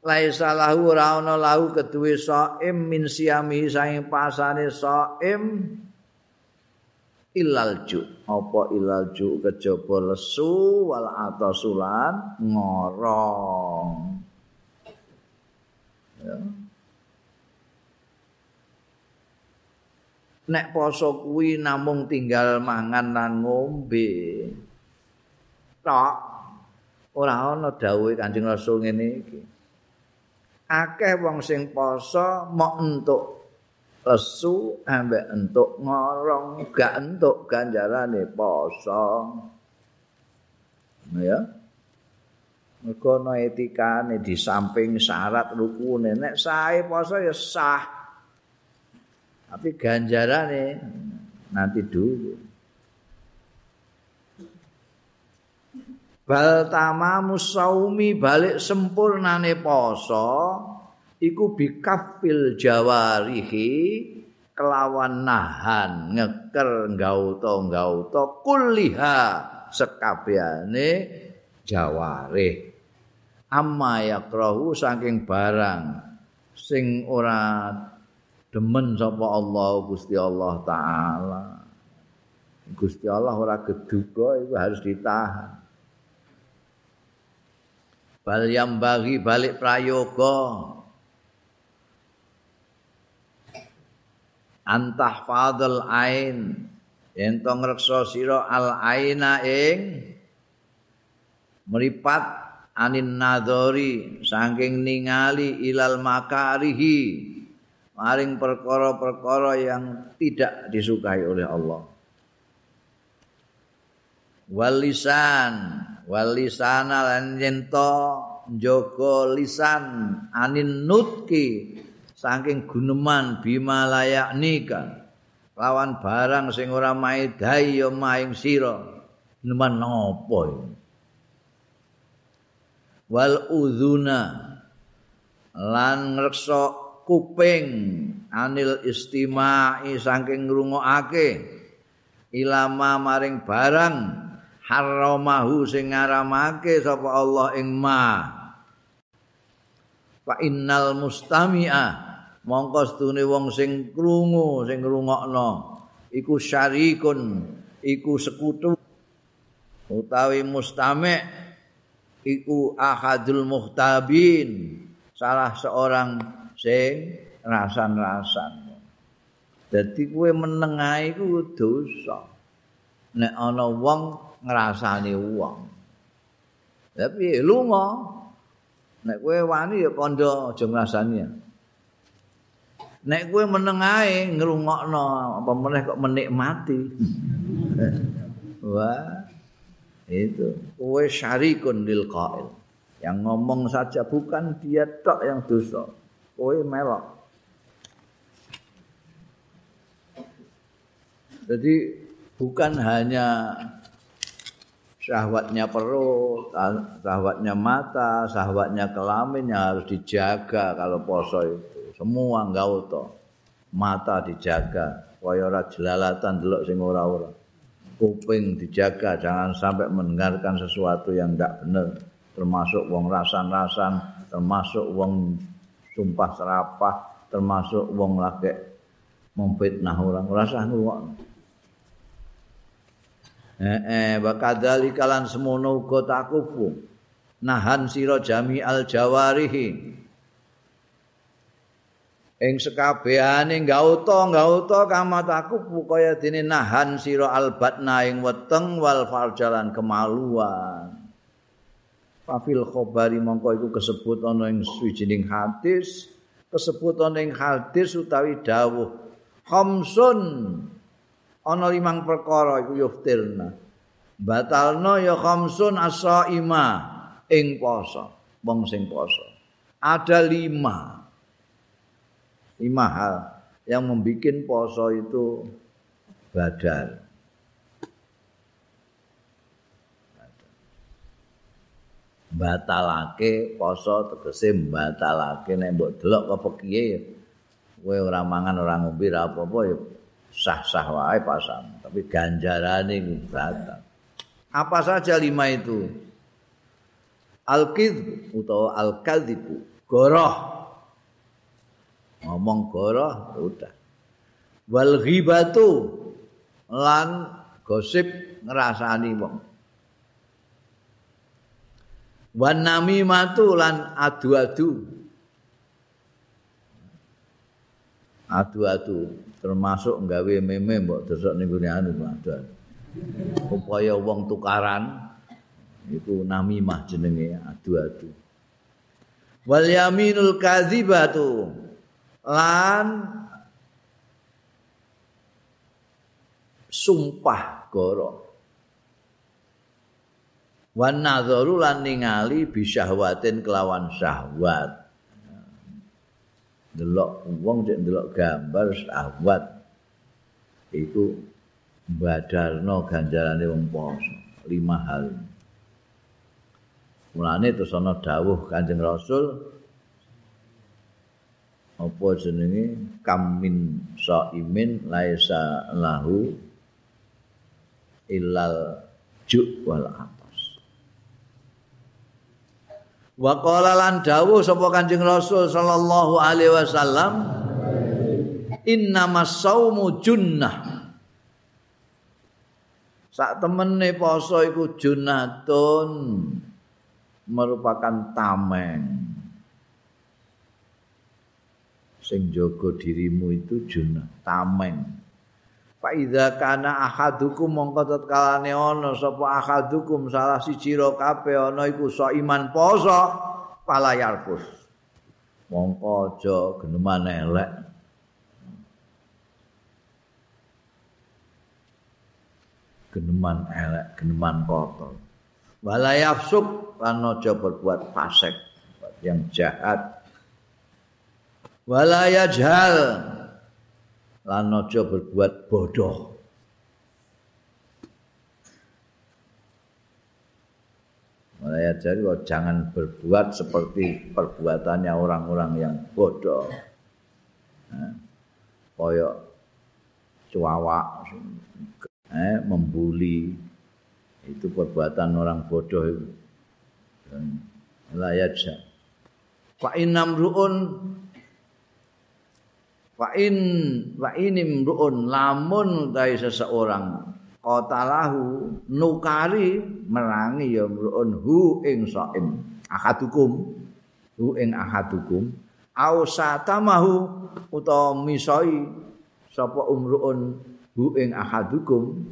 laisa lahu ora ana lahu keduwe saim min siyamihi saing pasane saim illal ju. Apa illal ju kejaba lesu wal atasulan ngorong. Ya. Nek poso kuwi namung tinggal mangan lan ngombe tok ora ana dawuhe Kanjeng Rasul ngene iki akeh wong sing poso mok entuk lesu ambek entuk ngorong gak entuk ganjarane poso. Ya. Mergo ana etikane di samping syarat rukune. Nek sae poso ya sah. Tapi ganjarannya nanti dulu. Bal tamamu saumi balik sempurnane poso iku bikafil jawarihi kelawan nahan ngeker gauto gauto kuliha sekabehane jawarih amma yakrahu saking barang sing ora demen sapa Allah Gusti Allah taala. Gusti Allah ora geduga itu harus ditahan. Bal yang bagi balik prayoga. Antah fadl ain. Ento ngreksa sira al aina ing meripat anin nadori saking ningali ilal makarihi. Maring perkara-perkara yang tidak disukai oleh Allah. Walisan, walisana lan yento njaga lisan anin nutki saking guneman bima layak lawan barang sing ora maedhai ya maing sira. Nemen napa wal udhuna lan ngreksa kuping anil istimai saking ngrungokake. Ilama maring barang haramahu sing ngaramake sapa Allah ing ma. Fa innal mustami'a mongko stune wong sing krungu sing ngrungokno iku syarikun iku sekutu. Utawi mustami' iku ahadul muhtabin salah seorang sing rasan-rasan. Dadi kuwe menengae iku dosa. Nek ana wong ngrasani wong. Tapi lunga nek kowe wani ya kandha aja ngrasani nek kowe meneng ae ngrungokno apa meneh kok menikmati? Wah itu. Kowe syarikun lil qail. Yang ngomong saja bukan dia tok yang dosa. Kowe melok. Jadi bukan hanya syahwatnya perut, syahwatnya mata, syahwatnya kelamin yang harus dijaga kalau poso itu. semua gauto mata dijaga. Kaya ora jelalatan delok sing ora-ora. Kuping dijaga jangan sampai mendengarkan sesuatu yang tidak benar termasuk wong rasan-rasan termasuk wong sumpah serapah termasuk wong lagi memfitnah orang. Rasa ngrungok eh eh bakadali kalan semono uga takufu. Nahan sira jami al jawarihi. Ing sekabehane gauta gauta kamataku kaya dene nahan sira albatna ing weteng wal farjalan kemaluan. Fafil khabari mongko iku kesebut ana ing swijining hadis kesebut ana ing hadis utawi dawuh. Khamsun ana limang perkara iku yuftirna batalno ya khamsun asaima ing poso wong sing poso. Ada lima. Lima hal yang membuat poso itu badal. batalake poso tegese batalake nek mbok delok apa piye kowe ora mangan ora ngombe ora apa-apa ya sah-sah wae pasang tapi ganjarane batal apa saja lima itu? Al-kidz utawa al-kadzibu goroh. Ngomong goroh udah. Wal ghibatu lan gosip ngrasani wong. Wan namimatu lan adu-adu. Adu-adu termasuk nggawe meme mbok desok ning gone anu upaya wong tukaran itu namimah jenenge adu-adu. Wal yaminul kadzibatu lan sumpah goro wan nadzaru lan ningali bisyahwatin kelawan syahwat delok wong cek delok gambar syahwat itu badarno ganjarane wong poso lima hal. Mulane terus ana dawuh Kanjeng Rasul apa jenenge? Kamin saimin laisa lahu illal ju wal atas wa qala lan dawuh sapa kanjeng rasul sallallahu alaihi wasallam innamas saumu junnah. Sak temene poso iku junnatun merupakan tameng. Sing jaga dirimu itu junah tameng fa idza kana ahadukum mongko tetkalane ana sapa ahadukum salah siji ro kabeh ana iku so iman poso palayar pus mongko aja geneman elek. Geneman elek geneman kotor wala yafsuk lan aja berbuat fasik yang jahat. Wala yajhal lan aja berbuat bodoh Malaya jadi oh, jangan berbuat seperti perbuatannya orang-orang yang bodoh. Nah, koyok cuawa, eh, membuli itu perbuatan orang bodoh itu. Malaya jadi. Fa inam ruun Fa in wa inim ruun lamun dari seseorang qatalahu nukari merangi ya mruun hu ing saim ahadukum hu ing ahadukum au satamahu utawa misoi sapa umruun hu ing ahadukum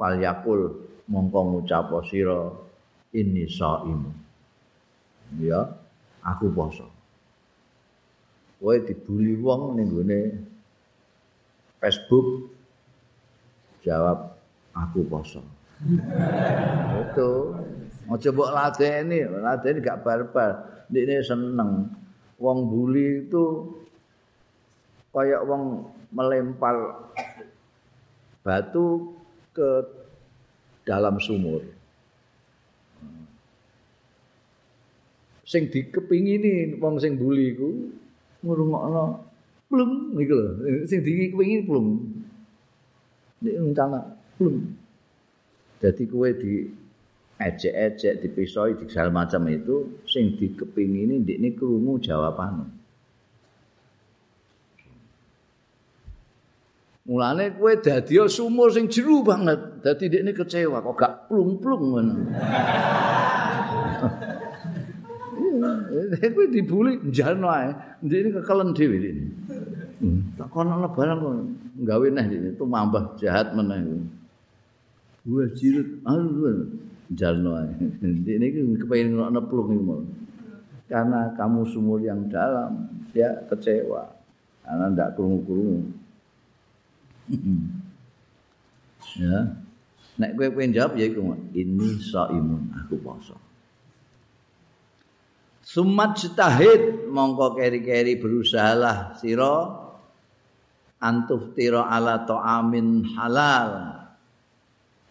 fal yakul mongko ngucap sira ini saim ya aku poso kowe dibuli wong ning gone Facebook jawab aku poso. Itu aja mbok ladeni, ladeni gak barbar. Ndekne seneng. Wong buli itu kayak wong melempar batu ke dalam sumur. Sing dikepingini wong sing buli iku ngrungokno plung niku lho. Sing dikepingini plung. Nek rencana belum. Jadi kue di ejek-ejek, dipisoi, di segala macam itu, sing dikepingini di ini kerungu jawaban. Mulane kue dadi sumur sing jeru banget. Dadi ini kecewa kok gak plung-plung ngono. Eh kowe dibuli njalno ae. Ndek iki kekelen dhewe iki. Hmm. Tak kono barang kok gawe neh iki tumambah jahat meneh. Wah jirut, aduh, jalno aja. Ini kepengen ngono plung ini mau. Karena kamu sumur yang dalam, dia kecewa. Karena tidak kerungu-kerungu. ya. Nek gue pengen jawab ya ini so imun aku poso. Sumat setahid mongko keri-keri berusahalah siro antuf tiro ala to'amin halal.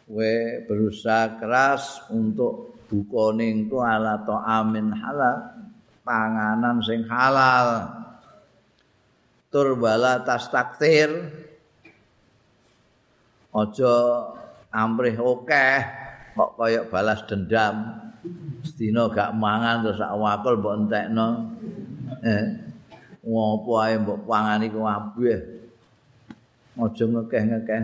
We berusaha keras untuk buka ning ku ala amin halal panganan sing halal. Tur bala tas taktir aja amrih akeh kok kaya balas dendam sedina gak mangan terus sak wakul mbok entekno. Eh ngopo ae mbok pangani ku abeh aja ngekeh-ngekeh.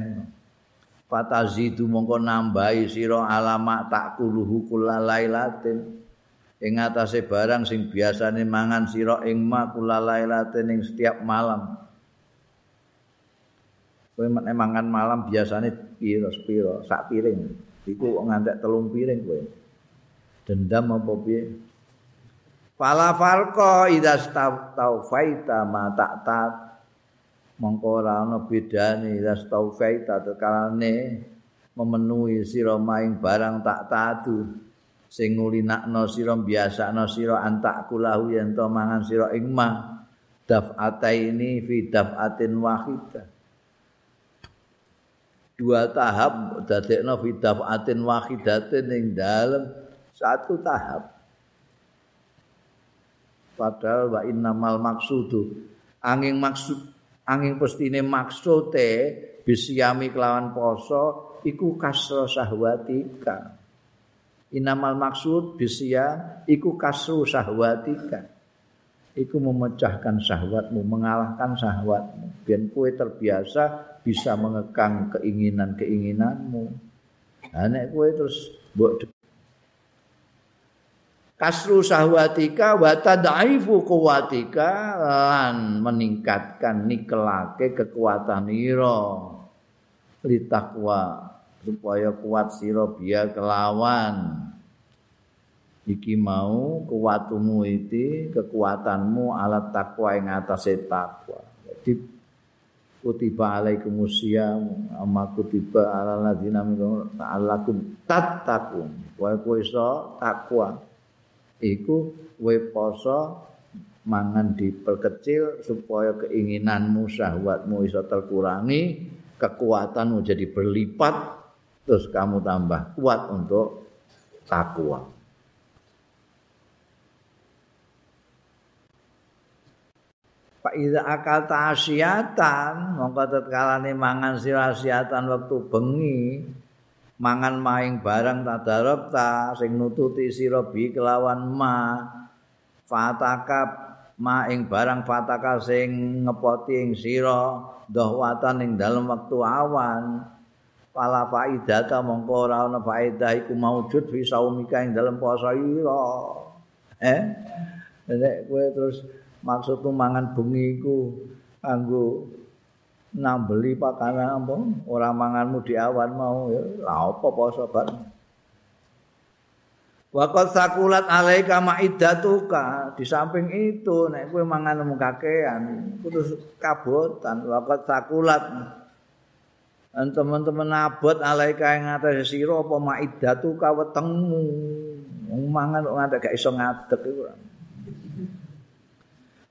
Fatazidu mongko nambahi sira alama takuluhu kulalailatin ing atase barang sing biasane mangan sira ing ma kulalailatin ing setiap malam. Kowe mangan malam biasane piro piro sak piring. Iku ngantek telung piring kowe dendam apa piye? Fala farqa idza taufaita ma ta'tat mongko ora ana bedane ras taufaita tekalane memenuhi sira maing barang tak tadu. Sing ngulinakno sira biasakno sira antak kulahu yen to mangan sira ing ma daf'ata ini fi daf'atin wahidah. Dua tahap dadekno fi daf'atin wahidatin ing dalem satu tahap. Padahal wa innamal maksudu. Angin maksud angin pestine maksude bisyami kelawan poso iku kasro sahwatika. Inamal maksud bisya iku kasru sahwatika. Iku memecahkan syahwatmu mengalahkan syahwatmu biar kue terbiasa bisa mengekang keinginan-keinginanmu. Nah kue terus buat kasru sahwatika wa tadaifu kuwatika lan meningkatkan nikelake kekuatan ira litakwa supaya kuat sira biya kelawan. Iki mau kuwatumu iki kekuatanmu alat takwa ing atase takwa jadi kutiba alaikumus syiyam amma kutiba alal ladzina min ta'allakum tattaqun. Kowe iso takwa iku kowe poso mangan diperkecil supaya keinginanmu syahwatmu iso terkurangi kekuatanmu jadi berlipat terus kamu tambah kuat untuk takwa. Pak Ida akal ta'asyatan Mongko tetkalani mangan sirasiatan waktu bengi Mangan maing barang tadarab ta Sing nututi sirobi kelawan ma. Fatakab maing barang fataka sing ngepoti ing sira dahwatan ing dalem wektu awan. Pala faidata mongko ora ana faedah iku maujud fi saumika ing dalem poso ira. Eh? Nek kowe terus maksud mangan bengi iku kanggo nambeli pakanan apa? Ora manganmu di awan mau ya. Lha apa poso bareng Waqat sakulat alaika ma'iddatuka di samping itu nek kowe mangan mung kakean terus kabotan. Waqat sakulat. Teman-teman abot alaika yang ngatas sira apa ma'iddatuka wetengmu? Mangan ngantek gak iso ngadeg iku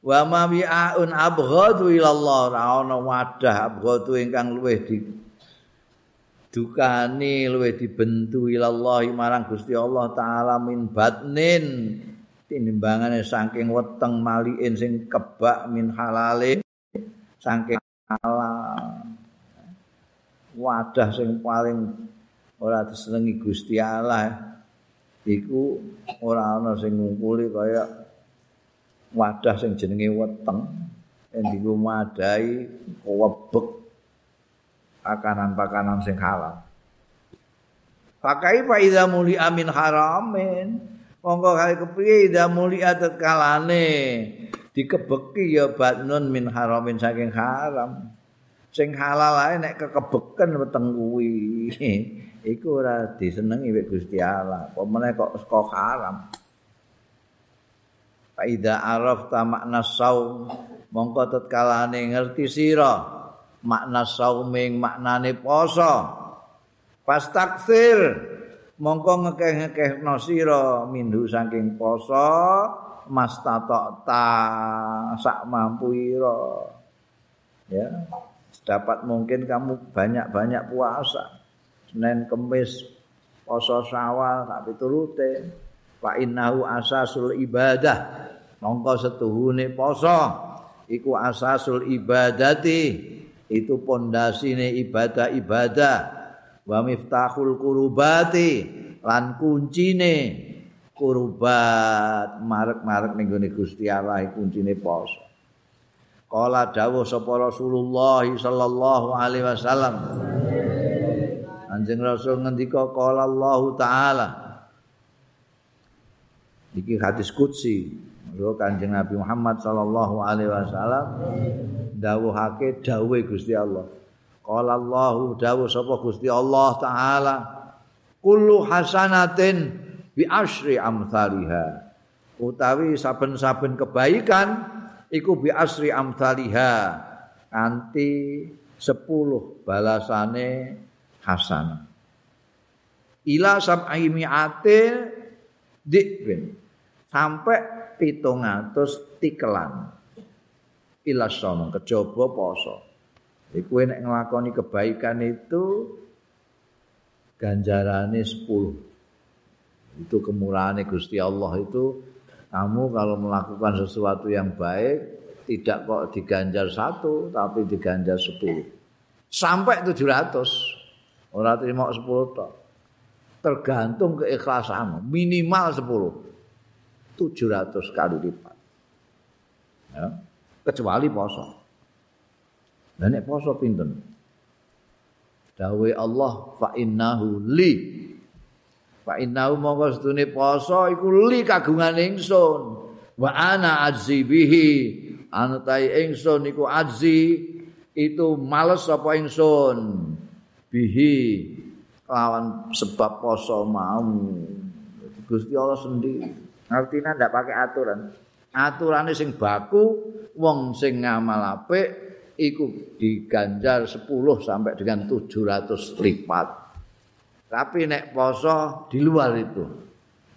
wa ma bi'aun abghadu ilallah. Ra ana wadah abghadu ingkang luwih di dukani luwih dibentu ilallah marang Gusti Allah taala min batnin. Tinimbangane saking weteng maliin sing kebak min halale saking halal. Wadah sing paling ora disenengi Gusti Allah iku ora ana sing ngungkuli kaya wadah sing jenenge weteng endiku madai kowebek pakanan-pakanan sing halal. Pakai fa idza muli amin haramin. Monggo kali kepiye idza muli kalane dikebeki ya batnun min haramin saking haram. Sing halal ae nek kekebeken weteng kuwi. Iku ora disenengi wek Gusti Allah. Apa meneh kok saka haram Faida araf ta makna saum mongko tetkalane ngerti sira makna sauming maknane poso. Pas taksir mongko ngekeh-ngekehno sira mindu saking poso mas ta sak mampu ira. Ya dapat mungkin kamu banyak-banyak puasa. Senin Kemis poso Syawal tak piturute fa innahu asasul ibadah. Mongko setuhune poso. Iku asasul ibadati. Itu pondasine ibadah-ibadah. Wa miftahul kurubati. Lan kuncine kurubat. Marek-marek ning gone Gusti Allah kuncine poso. Kala dawuh sapa Rasulullah sallallahu alaihi wasallam. Anjing Rasul ngendika kala Allah taala iki hadis qudsi Yo Kanjeng Nabi Muhammad sallallahu alaihi wasallam dawuhake dawuhe Gusti Allah. Qala Allahu dawuh sapa Gusti Allah taala kullu hasanatin bi asyri amsalha. Utawi saben-saben kebaikan iku bi asri amsalha anti 10 balasane hasan. Ila sab'i mi'atin dikbin. Sampai pitung atus tikelan ilasom kejaba poso. Iku nek nglakoni kebaikan itu ganjarane 10 itu kemurahan Gusti Allah itu. Kamu kalau melakukan sesuatu yang baik tidak kok diganjar satu tapi diganjar 10 sampai 700 orang terima 10 tok. Tergantung keikhlasanmu. Minimal 10 700 kali lipat. Ya. Kecuali poso. Dan nek poso pinten? Dawe Allah fa innahu li. Fa innahu monggo sedune poso iku li kagungan ingsun. Wa ana azzi bihi. Anu ingsun iku azzi itu males apa ingsun. Bihi lawan sebab poso mau. Gusti Allah sendiri. Artinya ndak pakai aturan. Aturane sing baku, wong sing ngamal apik iku diganjar 10 sampai dengan 700 lipat. Tapi nek poso di luar itu.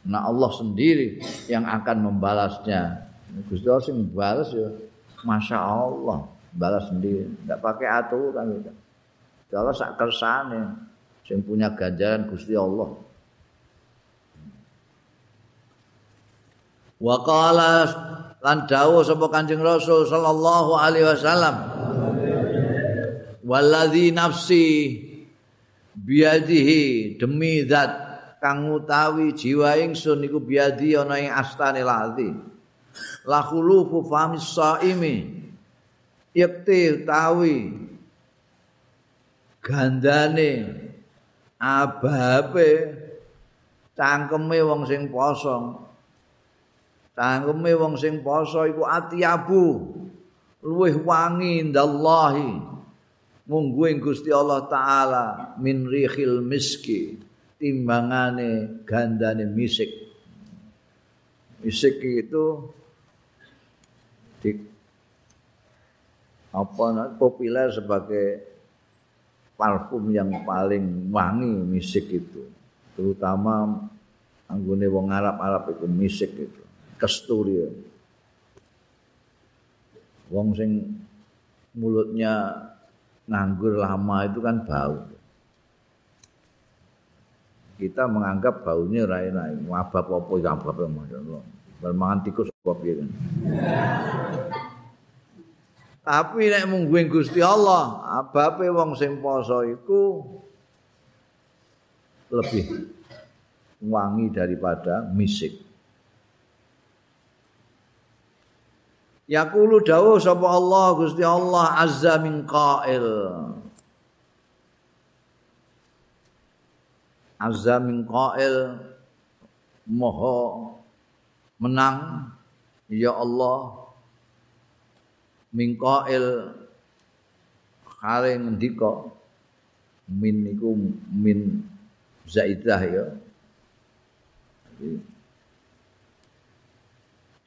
Nah Allah sendiri yang akan membalasnya. Gusti Allah sing balas ya Masya Allah balas sendiri. Tidak pakai aturan gitu. Allah sak kersane sing punya ganjaran Gusti Allah. Wa qala lan dawuh sapa Kanjeng Rasul sallallahu alaihi wasallam. Walladzi nafsi biadihi demi zat kang utawi jiwa ingsun iku biadi ana ing astane lati. La khulufu famis saimi. Yakti utawi gandane ababe cangkeme wong sing poso cangkeme wong sing poso iku atiabu luwih wangi ndallahi munggu ing Gusti Allah taala min rihil miski timbangane gandane misik. Misik itu di apa populer sebagai parfum yang paling wangi misik itu. Terutama anggone wong Arab-Arab itu misik itu kasturi wong sing mulutnya nganggur lama itu kan bau. Kita menganggap baunya rai-rai. Wabah apa ya apa masyaallah bermangan tikus kopi kan? Tapi nek mungguing Gusti Allah, abape wong sing poso iku lebih wangi daripada misik. Yaqulu dawuh sapa Allah Gusti Allah azza min qail. Azza min qail moho menang ya Allah mingkail hale ngendika min niku min zaidah ya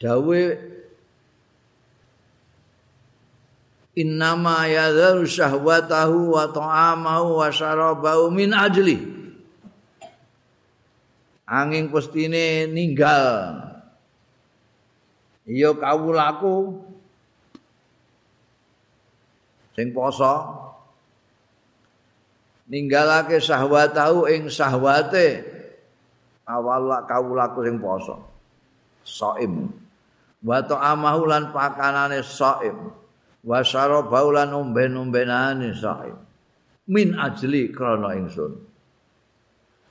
dawe innama yadharu syahwatahu wa ta'amahu wa syarabahu min ajli angin pestine ninggal. Iya kawulaku sing poso. Ninggalake syahwatahu ing syahwate awal kawulaku sing poso. Saim wa ta'amahu lan pakanane saim wa syarabahu lan umben-umbenane saim min ajli krana ingsun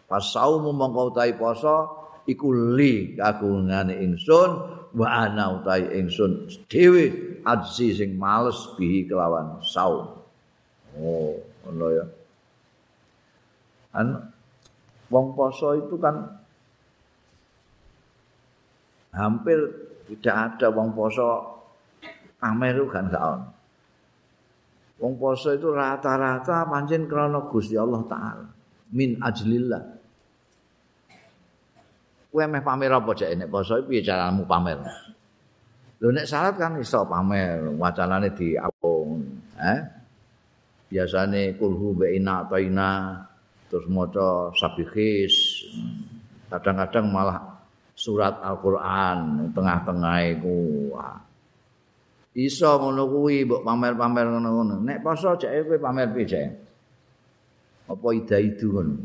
pas saumu mongko utahi poso iku li kagungane ingsun wa ana utahi ingsun dhewe ajzi sing males bihi kelawan saum. Oh, ngono ya. An wong poso itu kan hampir tidak ada wong poso pamer kan gak ono. Wong poso itu rata-rata pancen krana Gusti Allah taala min ajlillah. Kowe meh pamer apa jek nek poso piye caramu pamer? Lho nek salat kan iso pamer, wacanane diapung, eh? Biasane kulhu baina taina terus maca sabihis. Kadang-kadang malah surat Al-Qur'an tengah-tengah iku. Iso ngono kuwi mbok pamer-pamer ngono-ngono. Nek poso jek kowe pamer piye? Apa ida itu ngono?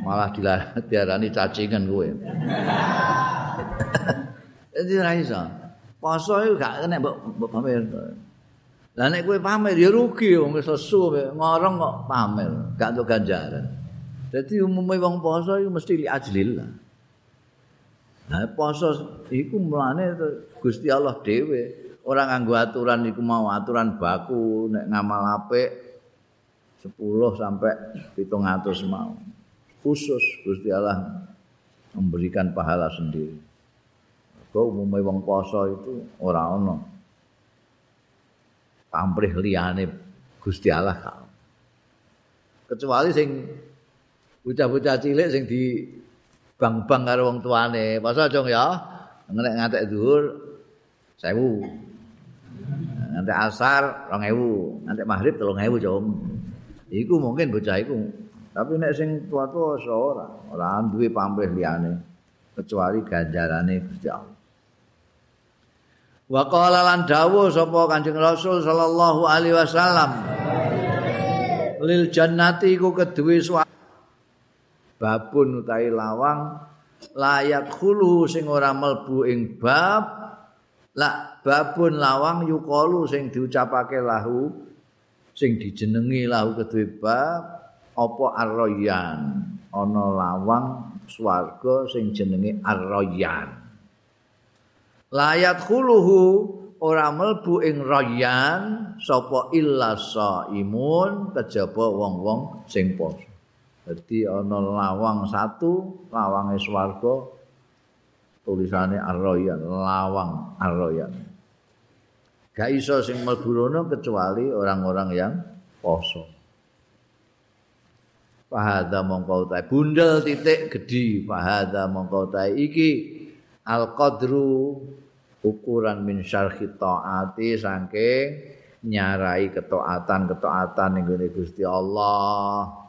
Malah dilarani cacingan kowe. Jadi ra iso. Poso iku gak kena mbok pamer. Lah nek kowe pamer ya rugi wong wis lesu ngorong kok pamer, gak untuk ganjaran. Jadi umumnya wong poso iku mesti li ajlillah. Nah poso iku mulane Gusti Allah dhewe ora nganggo aturan iku mau aturan baku nek ngamal apik 10 sampai 700 mau. Khusus Gusti Allah memberikan pahala sendiri. Kau umumnya wong poso itu ora ono. Pamrih liyane Gusti Allah. Kecuali sing bocah-bocah cilik sing di bang-bang karo wong tuane. Poso aja ya. Ngenek ngatek dhuwur 1000. nanti asar 2000 nanti maghrib 3000 cung iku mungkin bocah iku tapi nek sing tua-tua ora ora duwe pamrih liyane kecuali ganjarane Gusti Allah Wa qala lan dawuh sapa Kanjeng Rasul sallallahu alaihi wasallam lil jannati iku keduwe babun utawi lawang layak khulu sing ora melbu ing bab la babun lawang yukalu sing diucapake lahu sing dijenengi lahu keduwe bab apa arroyan? Ana lawang swarga sing jenenge arroyan. Layat khuluhu ora melbu ing rayan sapa illa saimun kejaba wong-wong sing poso dadi ana lawang satu lawange swarga tulisane ar-rayan lawang ar-rayan gak iso sing mlebu kecuali orang-orang yang poso. Fahadha mongko bundel titik gedhi fahadha mongko iki al-qadru ukuran min syarhi taati saking nyarai ketaatan-ketaatan ning Gusti Allah.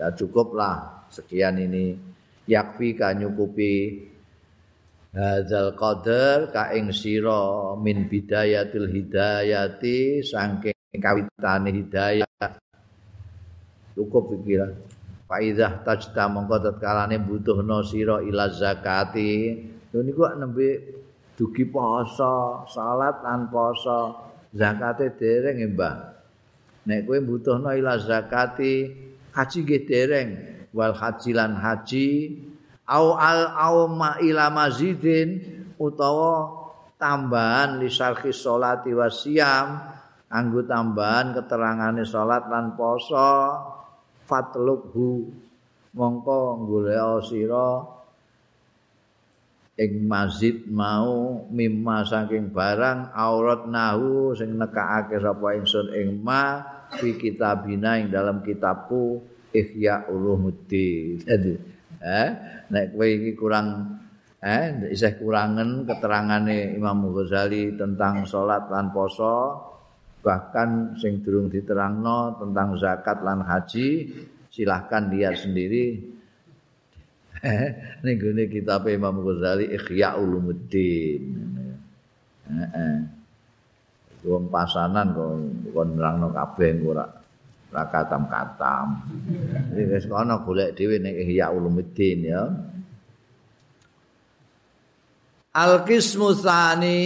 Ya cukuplah. Sekian ini. Yakfi ka nyukupi. Hadzal qadar ka ing sira min bidayatil hidayati saking kawitane hidayah. Cukup pikiran faidah tajta mongko tatkalane butuhno sira ila zakati. Niku nembe dugi poso, salat lan poso, zakate dereng Mbah. Nek kowe butuhno ila zakati, haji nggih dereng, wal haji lan haji au al au ma ila mazidin utawa tambahan li sarhi salati wasiam anggo tambahan keterangane salat lan poso fatlubhu mongko golek sira ing masjid mau mimma saking barang aurat nahu sing nekake sapa ingsun ing ma fi kitabina ing dalam kitabku ihya ulumuddin jadi eh nek kowe iki kurang eh isih kurangen keterangane Imam Ghazali tentang salat lan poso bahkan sing durung diterangno tentang zakat lan haji silahkan lihat sendiri ning gone kitab Imam Ghazali Ikhya Ulumuddin. Heeh. Wong pasanan kok nerangno kabeh ora ora katam-katam. Iki wis kono golek dhewe ning Ikhya Ulumuddin ya. Al-qismu tsani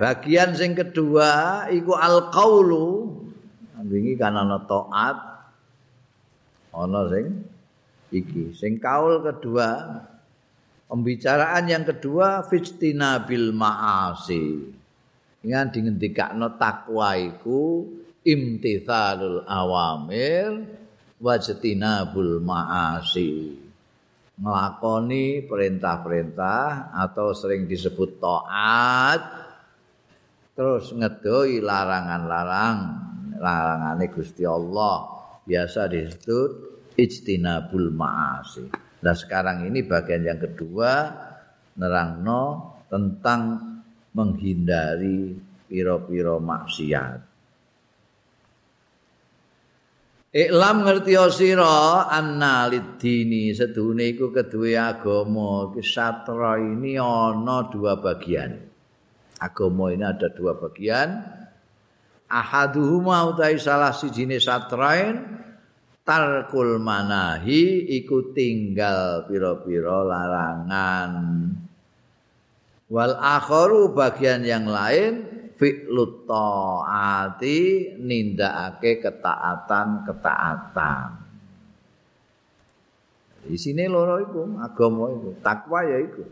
bagian sing kedua iku al-qaulu. Wingi kan ana taat ana sing iki sing kaul kedua pembicaraan yang kedua fistina bil maasi ingat dingendikakno takwa iku imtithalul awamir wajtinabul maasi nglakoni perintah-perintah atau sering disebut taat terus ngedoi larangan-larang larangane Gusti Allah biasa disebut ijtinabul ma'asi. Nah sekarang ini bagian yang kedua nerangno tentang menghindari piro-piro maksiat. Iklam ngerti sira anna lidini sedune iku keduwe agama ini ana dua bagian. Agama ini ada dua bagian. Ahaduhuma utai salah sijine satrain tarkul manahi iku tinggal pira-pira larangan wal akharu bagian yang lain fi'lut taati nindakake ketaatan-ketaatan di sini loro iku agama iku takwa ya iku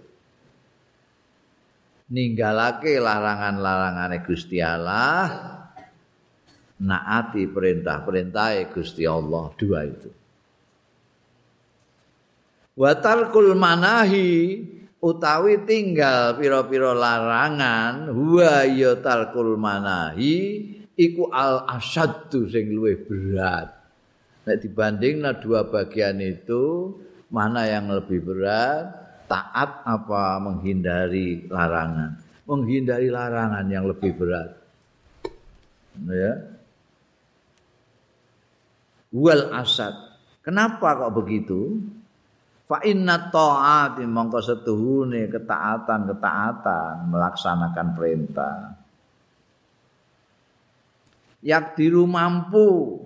ninggalake larangan-larangane Gusti Allah naati perintah-perintah Gusti Allah dua itu. Watarkul manahi utawi tinggal pira-pira larangan huwa ya tarkul manahi iku al asaddu sing luwih berat. Nek dibandingna dua bagian itu mana yang lebih berat? Taat apa menghindari larangan? Menghindari larangan yang lebih berat. ya wal asad kenapa kok begitu fa inna ta'ati mongko setuhune ketaatan-ketaatan melaksanakan perintah. Yak diru mampu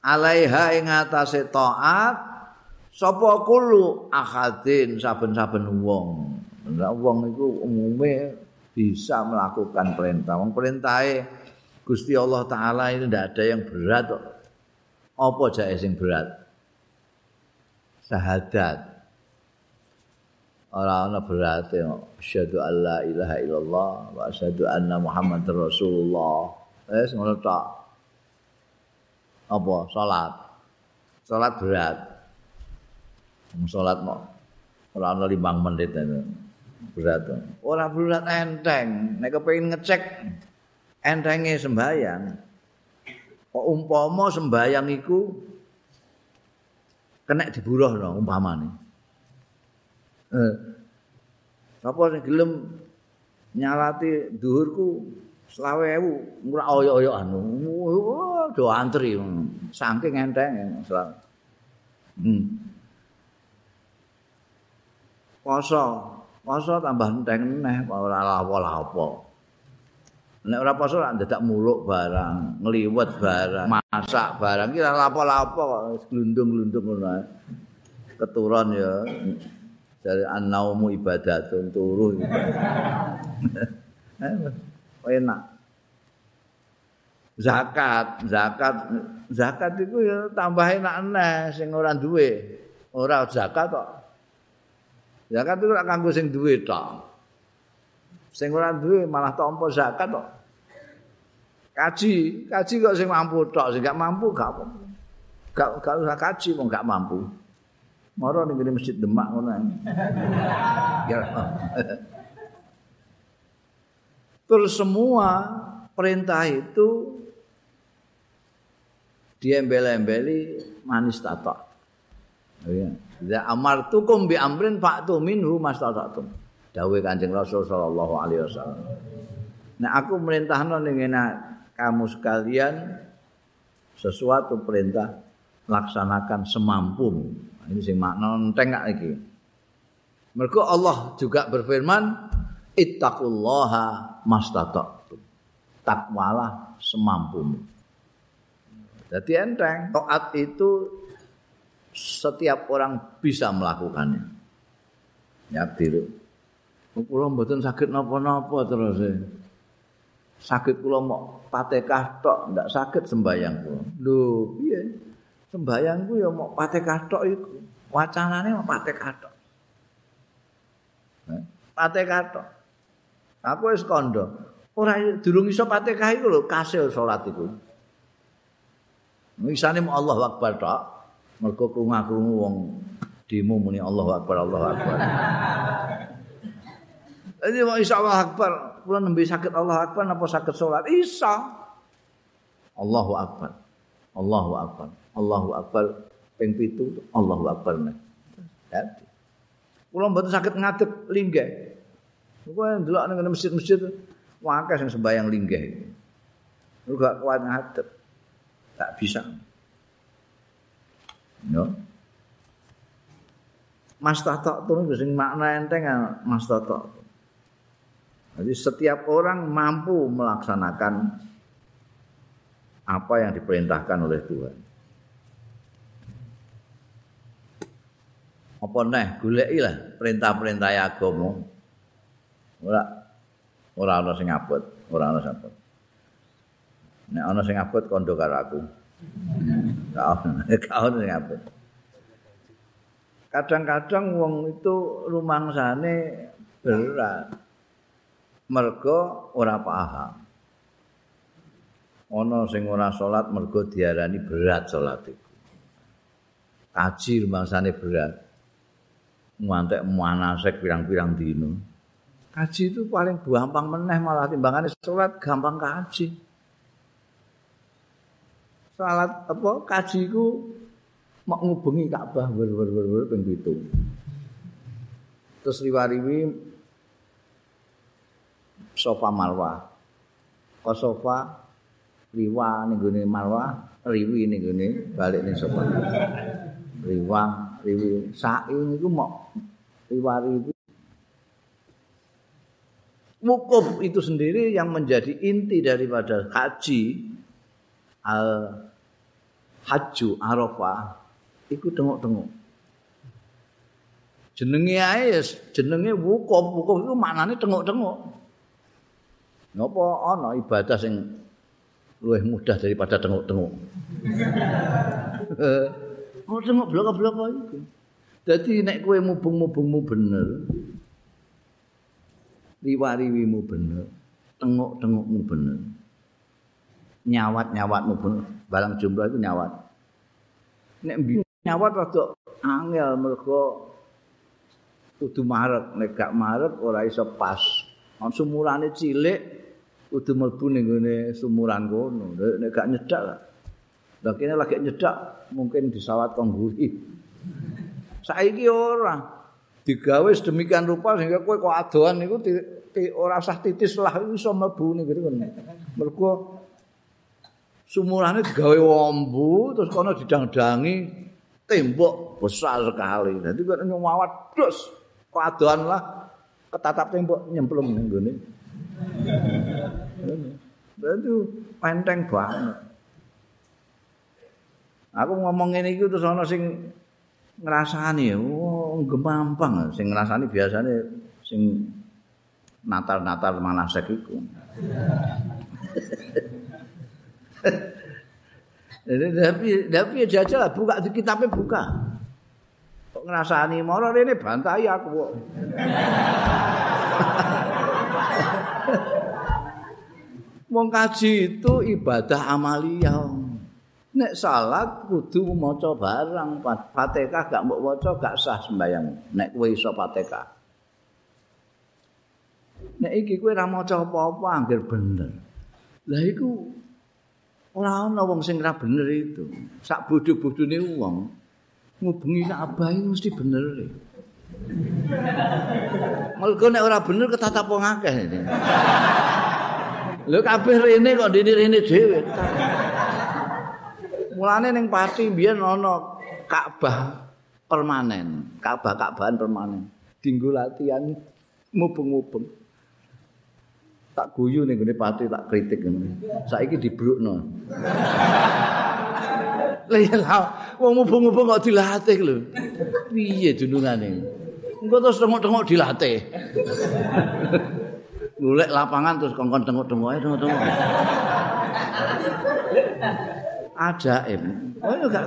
alaiha ing atase taat sapa kulo ahadin saben-saben wong. Nek wong iku umume bisa melakukan perintah. Wong perintahe Gusti Allah taala ini ndak ada yang berat kok. Apa jae sing berat syahadat ora ana berat ya asyhadu alla ilaha illallah wa asyhadu anna muhammadar rasulullah. Wis ngono tok apa? Salat. Salat berat. Salat mau. Ora ana 5 menit berat ora berat enteng. Nek kepengin ngecek entenge sembayang kok umpama sembayang iku kena diburuh no umpamane. Eh sapa sing gelem nyalati dhuwurku 20000 ora oyo-oyo anu do antri saking enteng hmm. poso poso tambah enteng neh ora lapo-lapo Nek ora poso lak dadak muluk barang, ngliwet barang, masak barang iki ora lapo-lapo glundung-glundung ngono ae. Keturun ya. Dari annaumu ibadatun turu. Enak. Zakat, zakat, zakat itu ya tambah enak aneh sing ora duwe. Ora zakat kok. Zakat itu ora kanggo sing duwe tok. Sing ora duwe malah tampa zakat kok. Kaji, kaji kok sing mampu tok, sing gak mampu gak apa. Gak gak usah kaji wong gak mampu. Moro ning masjid Demak ngono. Ya. Terus semua perintah itu diembel-embeli manis tato. Ya. Ya amartukum bi amrin fa'tu minhu mastata'tum. Dawuh Kanjeng Rasul sallallahu alaihi wasallam. Nah aku merintahno ning kamu sekalian sesuatu perintah laksanakan semampu. Ini sing makna enteng gak iki. Mergo Allah juga berfirman, "Ittaqullaha mastata'tum." Takwalah semampumu. Jadi enteng, taat itu setiap orang bisa melakukannya. Ya, tiru. Kula mboten sakit napa-napa terus. Eh. Sakit kula mau patekah tok ndak sakit sembayang kula. Lho piye? Sembayangku ya mau patekah tok iku. Wacanane mau patekah tok patekah tok aku wis kandha ora durung iso patekah iku lho kasil salat iku. Misane mau Allah Akbar tok. Mergo krungu-krungu wong demo muni Allah Akbar Allah Akbar. Jadi mau insya Allah Akbar kula nembe sakit Allah Akbar napa sakit salat? Isa. Allahu Akbar. Allahu Akbar. Allahu Akbar ping 7 Allahu Akbar. Dadi. Kula mboten sakit ngadep linggih. Kula ndelok ning masjid-masjid wae sing sembahyang linggih. Lu gak kuat ngadep. Tak bisa. No. Mas tatok tuh sing makna enteng Mas tatok. Jadi setiap orang mampu melaksanakan apa yang diperintahkan oleh Tuhan. Apa neh goleki lah perintah-perintah agama. Ora ora ana sing abot, ora ana sing abot. Nek ana sing abot kondo karo aku. Kau sing abot. Kadang-kadang wong itu rumangsane berat. Mergo ora paham. Ana sing ora salat mergo diarani berat salat iku. Kaji rumangsane berat. Ngantek manasek pirang-pirang dino. Kaji itu paling gampang meneh malah timbangane salat gampang kaji. Salat apa kaji iku mau ngubengi Ka'bah wer-wer-wer ping 7. Terus riwariwi sofa marwah. Ko sofa? Riwa ning gone marwah riwi ning gone balik ning sofa. Riwa riwi. Sa'i niku mok riwa riwi wukuf itu sendiri yang menjadi inti daripada haji al haju arafah iku tengok-tengok jenenge ae jenenge wukuf. Wukuf iku maknane tengok-tengok napa ana ibadah sing luwih mudah daripada tengok-tengok Oh, tengok blok-blok itu. Jadi nek kowe mubung-mubungmu bener, riwariwimu bener, tengok-tengokmu bener. Nyawat-nyawatmu bener, barang jumlah itu nyawat. Nek nyawat rada angel mergo kudu marek, nek gak marek ora iso pas. On sumurane cilik kudu mlebu ning gone sumuran kono. Nek gak nyedak Lah kene lagi nyedak mungkin disawat kongguri. Saiki ora. digawe sedemikian rupa sehingga kowe kok adoan niku ora usah titis lah iso mlebu niku kan. Mergo sumurane digawe wombu terus kono didang-dangi tembok besar sekali. Dadi kok nyuwat dus kok adoan lah ketatap tembok nyemplung ning gone. Dadi penteng banget. Aku ngomong ngene iki terus ana sing ngrasani oh gemampang sing ngrasani biasane sing natal-natal manasek iku. Tapi tapi jajal buka di kitabnya buka. Kok ngrasani moro rene bantai aku kok Wong kaji itu ibadah amaliyah. nek salat kudu maca barang Fatihah gak mbok waca gak sah sembayang nek kowe iso Fatihah. Nek iki kowe ora maca apa-apa anggere bener. Lah iku ora ana wong sing ora bener itu. Sak bodho-bodhone wong ngubengi Ka'bah iki mesti bener Mergo nek ora bener ketatap wong akeh. Lho kabeh rene kok dene-rene dhewe. Mulane ning Pati biyen ana Ka'bah permanen, Ka'bah-Ka'bahan permanen. Dinggo latihan mubeng-mubeng. Tak guyu ning gone Pati tak kritik ngene. Saiki dibrukno. Lah ya wong mubeng-mubeng kok dilatih lho. Piye dunungane? Engko terus tengok-tengok dilatih. Golek lapangan terus kongkon tengok-tengok ae tengok-tengok. ajaib. Oh ya gak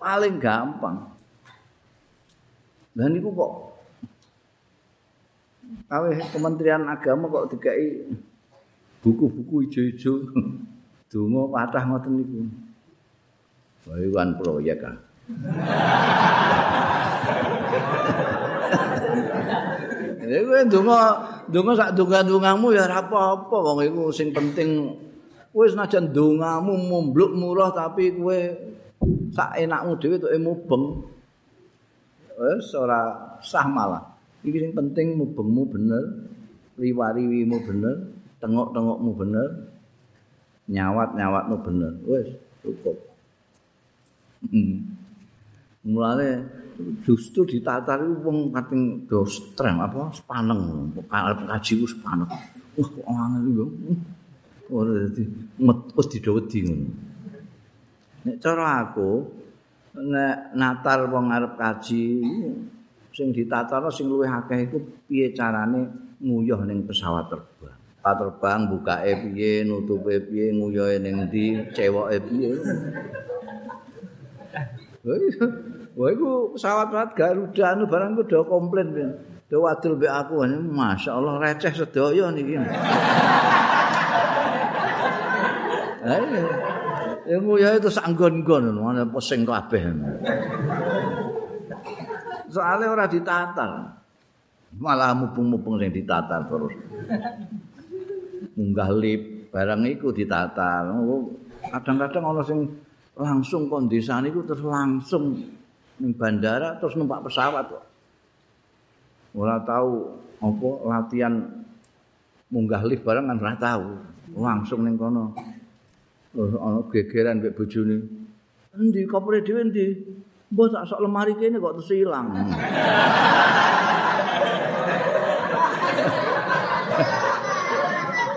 paling gampang. Dan itu kok Awe Kementerian Agama kok dikai buku-buku ijo-ijo donga patah ngoten niku. Wae kan proyek kan. Gue donga donga sak donga-dongamu ya ora apa-apa wong iku sing penting. Kowe senajan dongamu mumbluk murah tapi kowe sak enakmu dhewe tok mubeng. Wis ora sah malah. Iki sing penting mubengmu bener riwariwimu bener tengok-tengokmu bener nyawat-nyawatmu bener. Wis cukup. Mulane justru ditatar itu wong kating do strem apa sepaneng kaji ku sepaneng wah kok angel ora dadi metu didhawedi ngono. Nek cara aku nek natal wong arep kaji sing ditatara sing luwih akeh iku piye carane nguyuh ning pesawat terbang. Pesawat terbang bukake piye, nutupe piye, nguyuhe ning ndi, cewoke piye. Wah, iku pesawat-pesawat Garuda anu barang ku do komplain. Do wadul mbek aku, Allah receh sedaya niki. Ilmu ya itu sanggon-gon mana pusing kabeh. Soale ora ditatar. Malah mubung-mubung sing ditatar terus. Munggah lip barang iku ditatar. Kadang-kadang ana sing langsung kondisi iku terus langsung ning bandara terus numpak pesawat kok. Ora tahu apa latihan munggah lift bareng kan ora tau. Langsung ning kono. Terus ana gegeran mbek bojone. Endi kopre dhewe endi? Mbok tak sok lemari kene kok terus ilang.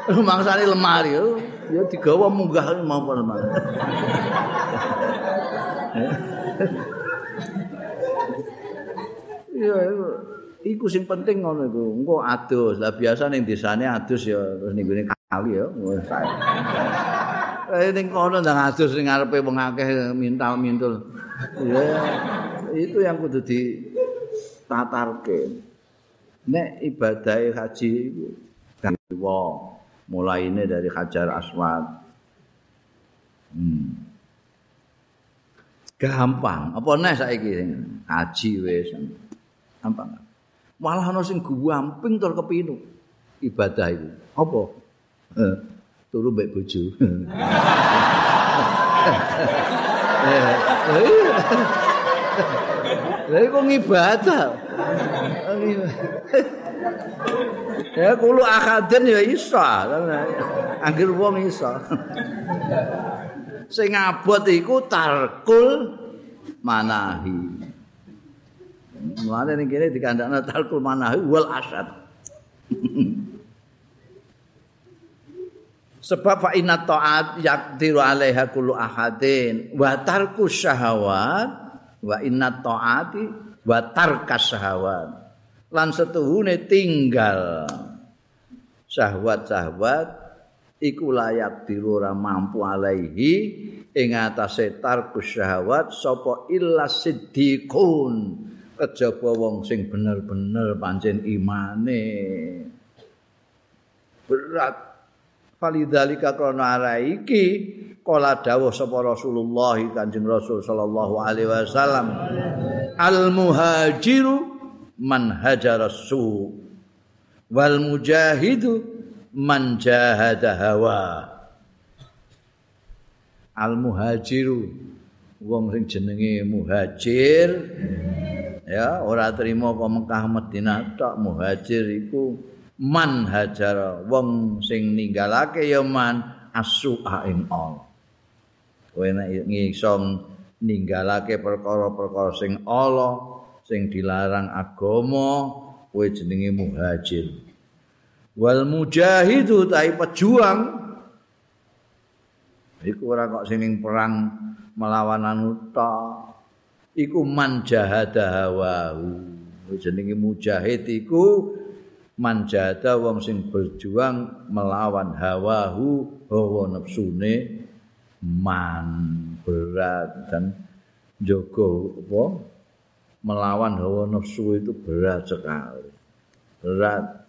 Mangsane lemari yo ya digawa munggah maupun lemari. Ya iku sing penting ngono iku. Engko adus. Lah biasa ning desane adus ya terus ning gone kali ya. Eh ning kono ndang adus ning ngarepe wong akeh mintal-mintul. Ya itu yang kudu di tatarke. Nek ibadah haji iku wong mulai ini dari Hajar Aswad. Hmm. Gampang. Apa nih saiki haji wis. Gampang. malah ana sing guwamping tur kepinu ibadah itu apa eh, turu mbek bojo Lha iku ngibadah. Ya kulo akaden ya iso. Anggir wong iso. Sing abot iku tarkul manahi. Mulane ning kene dikandakno talkul manahi wal asad. Sebab fa inna ta'at yaqdiru 'alaiha kullu ahadin wa tarku syahawat wa inna ta'ati wa tarkas syahawat. Lan setuhune tinggal syahwat-syahwat iku layak dirora mampu alaihi ing atase tarku syahwat sapa illa siddiqun kejaba wong sing bener-bener pancen imane. Berat. Falidalika krana ara iki kala dawuh sapa Rasulullah Kanjeng Rasul sallallahu alaihi wasallam al muhajiru man hajara su wal mujahidu man jahada hawa. Al muhajiru wong sing jenenge muhajir. Ya ora trimo kok Mekah Madinah tok. Muhajir iku man hajar wong sing ninggalake ya man asu ing all kowe nek ngiso ninggalake perkara-perkara sing Allah sing dilarang agama kowe jenenge muhajir. Wal mujahidu tai pejuang iku ora kok sing perang melawan anu iku man jahada hawahu. Jenenge mujahid iku man jahada wong sing berjuang melawan hawahu hawa nafsune man berat dan jogo apa? Melawan hawa nafsu itu berat sekali. Berat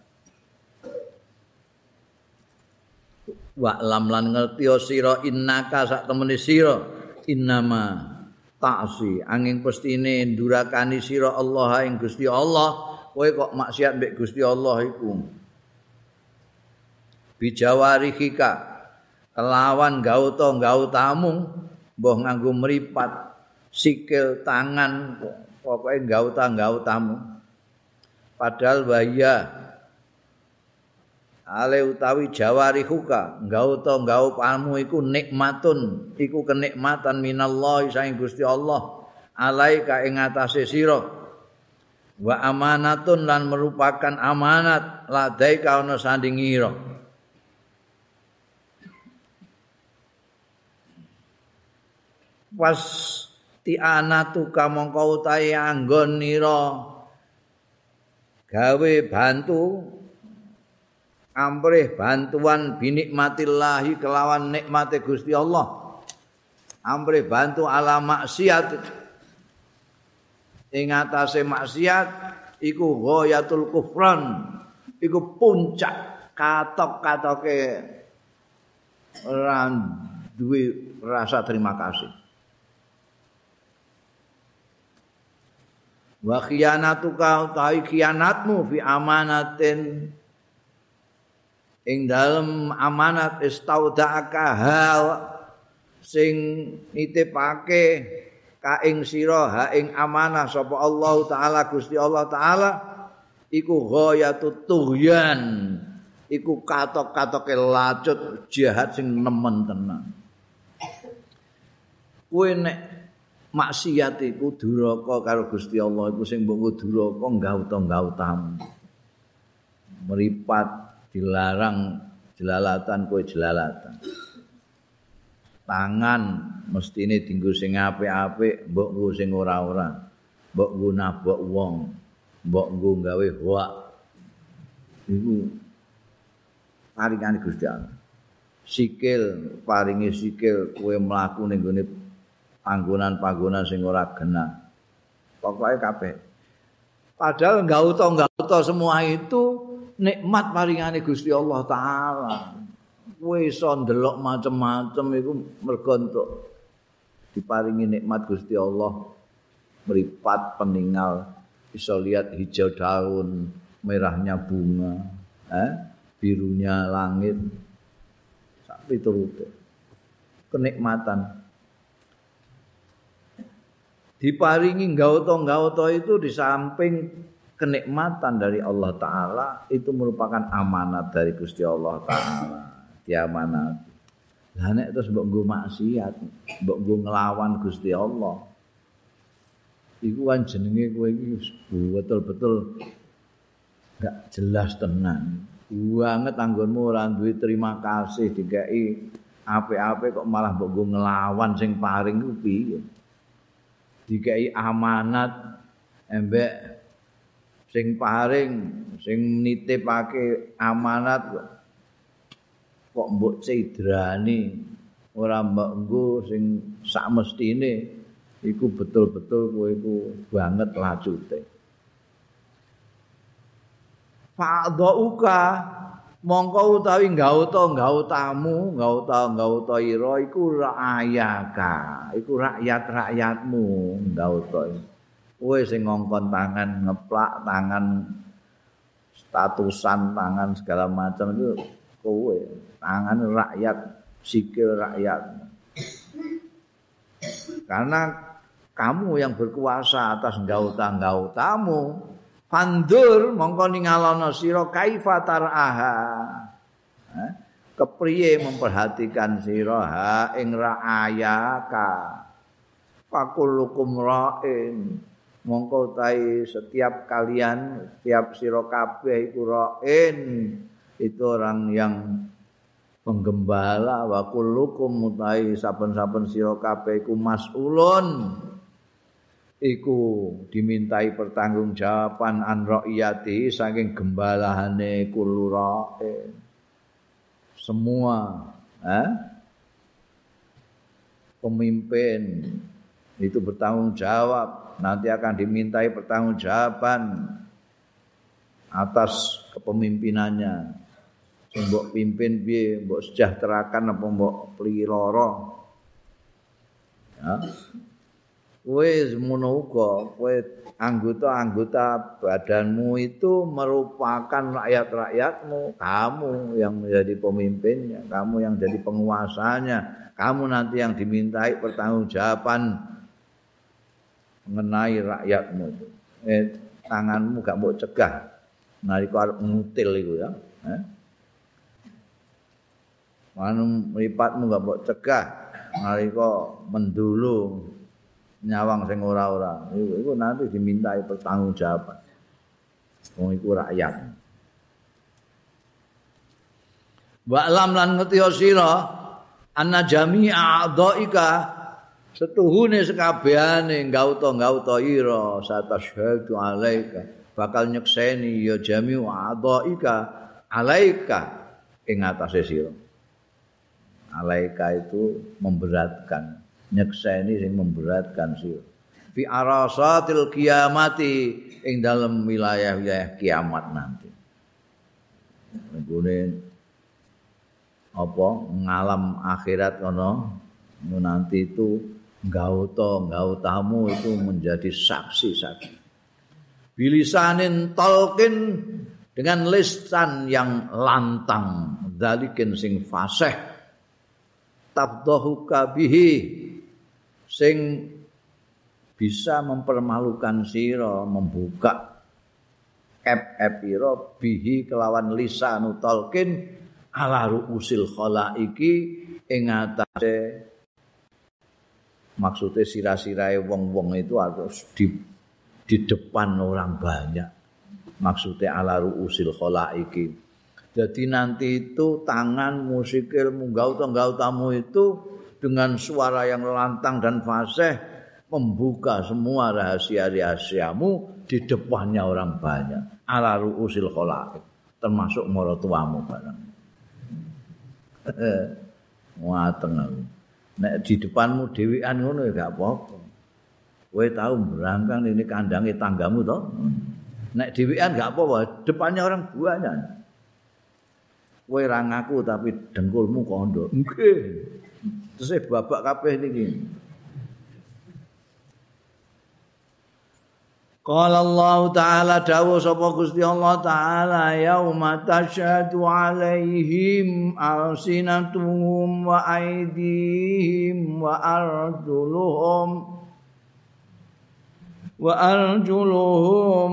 wa lam lan ngerti sira innaka sak temene sira. Innama ta'si angin pestine ndurakani sira Allah ing Gusti Allah. Kowe kok maksiat mbek Gusti Allah iku? Bijawarihika kelawan gauta gautamu mbah nganggo mripat sikil tangan pokoke gauta gautamu padahal waya ale utawi jawari huka gauta gau pamu iku nikmatun. Iku kenikmatan minallahi saing Gusti Allah. Alaika ing atase sira. Wa amanatun lan merupakan amanat. Ladai kaono sandingira pas tianatu kamangka utahe anggon nira. Gawe bantu amrih bantuan binikmatillahi kelawan nikmate Gusti Allah. Amrih bantu ala maksiat. Ing atase maksiat iku ghayatul kufran. Iku puncak katok-katoke. Ora duwe rasa terima kasih. Wa khiyanatuka utawi khianatmu fi amanatin ing dalem amanat istaudaka hal sing nitipake ka ing sira ha ing amanah sapa Allah taala Gusti Allah taala iku ghayatut tughyan iku katok-katoke lacut jahat sing nemen tenan. Kowe nek maksiat iku duraka karo Gusti Allah iku sing mbok duraka nggauta-ngautamu meripat dilarang jelalatan kowe jelalatan. Tangan mestine dinggo sing apik-apik mbok nggo sing ora-ora. Mbok nggo nabok wong mbok nggo gawe hoak. Iku paringane Gusti Allah. Sikil paringi sikil kowe mlaku ning gone panggonan-panggonan sing ora genah. Pokoke kabeh. Padahal enggak utuh enggak utuh semua itu nikmat paringane Gusti Allah taala. Kowe iso ndelok macem-macem iku mergo entuk diparingi nikmat Gusti Allah. Meripat peninggal iso lihat hijau daun merahnya bunga eh? birunya langit. Sampai turut kenikmatan. Diparingi gauto-gauto itu di samping kenikmatan dari Allah Ta'ala itu merupakan amanat dari Gusti Allah Ta'ala diamanat. Lah nek terus mbok nggo maksiat, mbok nggo nglawan Gusti Allah. Iku kan jenenge kowe iki betul-betul enggak jelas tenan. Banget anggonmu ora duwe terima kasih dikai apik-apik kok malah mbok nggo nglawan sing paring ku piye? Dikai amanat embek sing paring sing nitipake amanat kok mbok cedrani ora mbok nggo sing sak mestine iku betul-betul kowe iku banget lacute Fa'dhauka mongko utawi gauta gautamu gauta gauta ira iku rakyaka iku rakyat-rakyatmu gauta kowe sing ngongkon tangan ngeplak tangan statusan tangan segala macam itu kowe tangan rakyat sikil rakyat. Karena kamu yang berkuasa atas gauta-gautamu fandur mongko ningalono sira kaifa taraha? Kepriye memperhatikan sira ha ing raayaka? Fakulukum ra'in mongko tai setiap kalian setiap sira kabeh iku ra'in itu orang yang penggembala. Wa kullukum mutai saben-saben sira kabeh iku mas'ulun. Iku dimintai pertanggungjawaban an ra'iyati saking gembalahane kulurae semua eh? pemimpin itu bertanggung jawab nanti akan dimintai pertanggungjawaban atas kepemimpinannya. Mbok pimpin piye mbok sejahterakan apa mbok pliloro ya. Kowe semono uga anggota-anggota badanmu itu merupakan rakyat-rakyatmu kamu yang menjadi pemimpinnya kamu yang jadi penguasanya kamu nanti yang dimintai pertanggungjawaban mengenai rakyatmu eh, tanganmu gak mau cegah nalika arep ngutil iku ya eh? Manu mripatmu gak mbok cegah nalika mendulu nyawang sing ora-ora. Iku, iku nanti dimintai pertanggungjawaban. Wong iku rakyat. Wa lam lan ngerti sira anna jami'a a'dhaika setuhune sekabehane gauta-gauta ira satashhadu alaika. Bakal nyekseni ya jami'u a'dhaika alaika ing atase sira. alaika itu memberatkan nyekseni sing memberatkan sih fi arasatil kiamati ing dalam wilayah-wilayah kiamat nanti. Nggone apa ngalam akhirat kono nanti itu gauta gautamu itu menjadi saksi-saksi bilisanin tolkin dengan lisan yang lantang. Dalikin sing fasih. Tabdahuka bihi sing bisa mempermalukan sira membuka ep-epira bihi kelawan lisanu talqin. Ala ruusil khalaiki ing atase maksudnya sirah-sirahe wong-wong itu harus di di depan orang banyak. Maksudnya ala ruusil khalaiki jadi nanti itu tangan musikil munggau tenggau tamu itu dengan suara yang lantang dan fasih membuka semua rahasia-rahasiamu di depannya orang banyak. Ala ruusil khalaik termasuk maratuamu barang. Wateng aku. Nek di depanmu dhewean ngono ya gak apa-apa. Kowe tahu berangkang ini kandange tanggamu toh. Nek dhewean gak apa-apa, depannya orang banyak. Kowe ra ngaku tapi dengkulmu kondo. Nggih. Terus babak kabeh niki. Qala Allah Ta'ala dawuh sapa Gusti Allah Ta'ala yauma tasyhadu 'alaihim alsinatuhum wa aydihim wa arjuluhum wa arjuluhum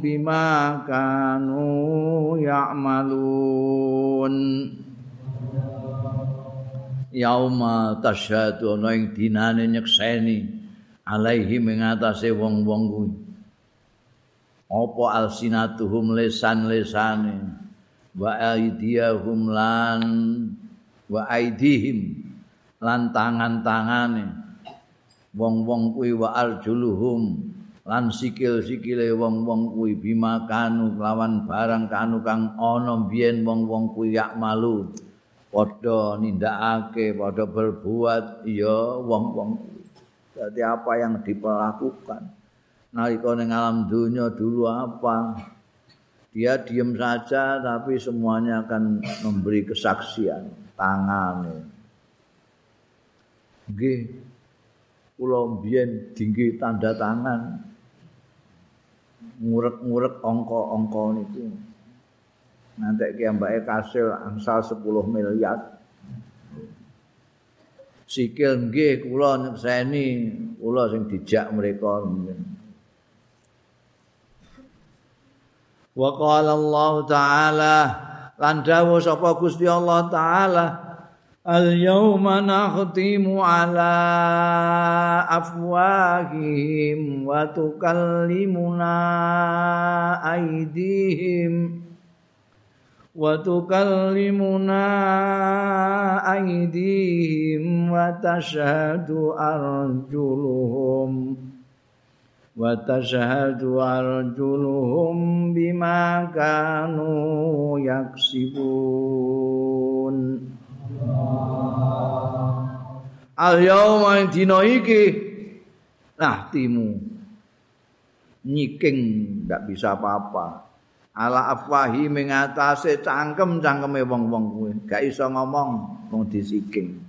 bima kanu ya'malun yauma tasyhadu ana ing dinane nyekseni alaihim ing atase wong-wong kuwi apa alsinatuhum lesan-lesane? Wa aidiyahum lan wa aidihim lan tangan-tangane. Wong-wong kuwi wa arjuluhum lan sikil-sikile wong-wong kuwi bima kanu lawan barang kanu kang ana biyen wong-wong kuwi yak malu. Padha nindakake padha berbuat ya wong-wong jadi apa yang diperlakukan nalika ning alam dunia dulu apa? Dia diam saja tapi semuanya akan memberi kesaksian tangan nggih. Kula mbiyen dinggi tanda tangan. Ngurek-ngurek angka-angka niku. Nanti ki mbake kasil angsal 10 miliar. Sikil nggih kula nyekseni. Kula sing dijak mereka mungkin Wa qala Allah taala lan dawuh sapa Gusti Allah taala Al yawma nakhtimu ala afwahihim wa tukallimuna aydihim wa tukallimuna aydihim wa tashhadu arjuluhum wa tashhadu arjuluhum bima kanu yaksibun al yauma dina iki nah timu nyiking ndak bisa apa-apa. Ala afwahi mengatasi cangkem-cangkeme wong-wong kuwi. Gak iso ngomong wong disiking.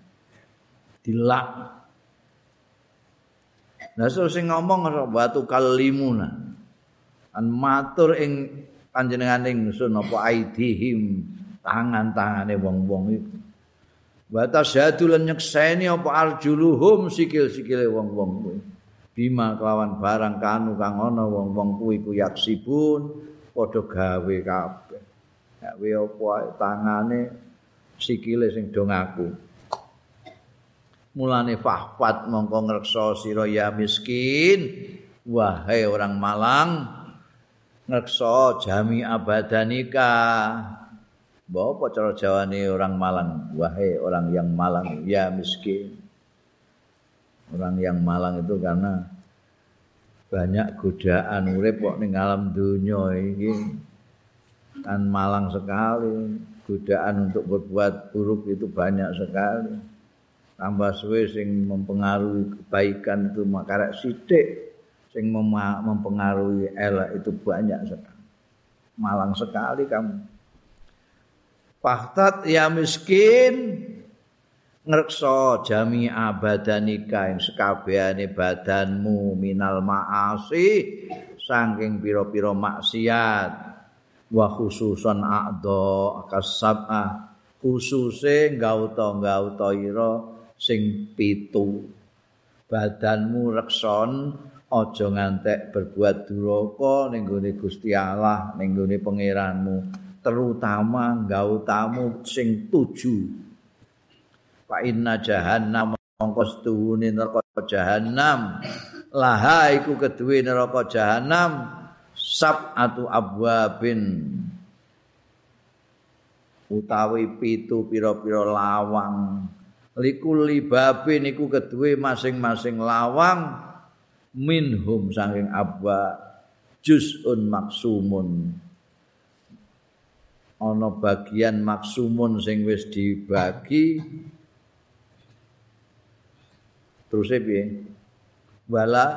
Dilak Lah sing ngomong batu kalimuna. An matur ing panjenengane ingsun apa aidihim tangan-tangane wong-wong iku. Wa tasyadu lan nyekseni apa arjuluhum sikil-sikile wong-wong kuwi. Bima kelawan barang kanu kang ana wong-wong kuwi ku yaksibun padha gawe kabeh. Gawe apa tangane sikile sing do ngaku. Mulane fahfat mongko ngreksa sira ya miskin. Wahai orang malang ngreksa jami abadanika. Bawa cara jawane orang malang? Wahai orang yang malang ya miskin. Orang yang malang itu karena banyak godaan urip kok ning alam dunya iki. Kan malang sekali godaan untuk berbuat buruk itu banyak sekali tambah suwe sing mempengaruhi kebaikan itu makarek sithik sing mempengaruhi elek itu banyak sekali. Malang sekali kamu. Fahtat ya miskin ngrekso jami abadanika ing sekabehane badanmu minal maasi saking pira-pira maksiat. Wa khususan a'dha kasabah khususe gauta-gauta ira sing pitu. Badanmu rekson aja ngantek berbuat duraka ning gone Gusti Allah ning gone pangeranmu. Terutama nggawa tamu sing tuju. Fa inna jahannam mongko stuhune neraka jahannam. Laha iku keduwe neraka jahannam. Sab'atu abwabin. Utawi pitu pira-pira lawang likuli babin iku keduwe masing-masing lawang minhum saking abwa juz'un maksumun. Ana bagian maksumun sing wis dibagi. Terus piye? Wala.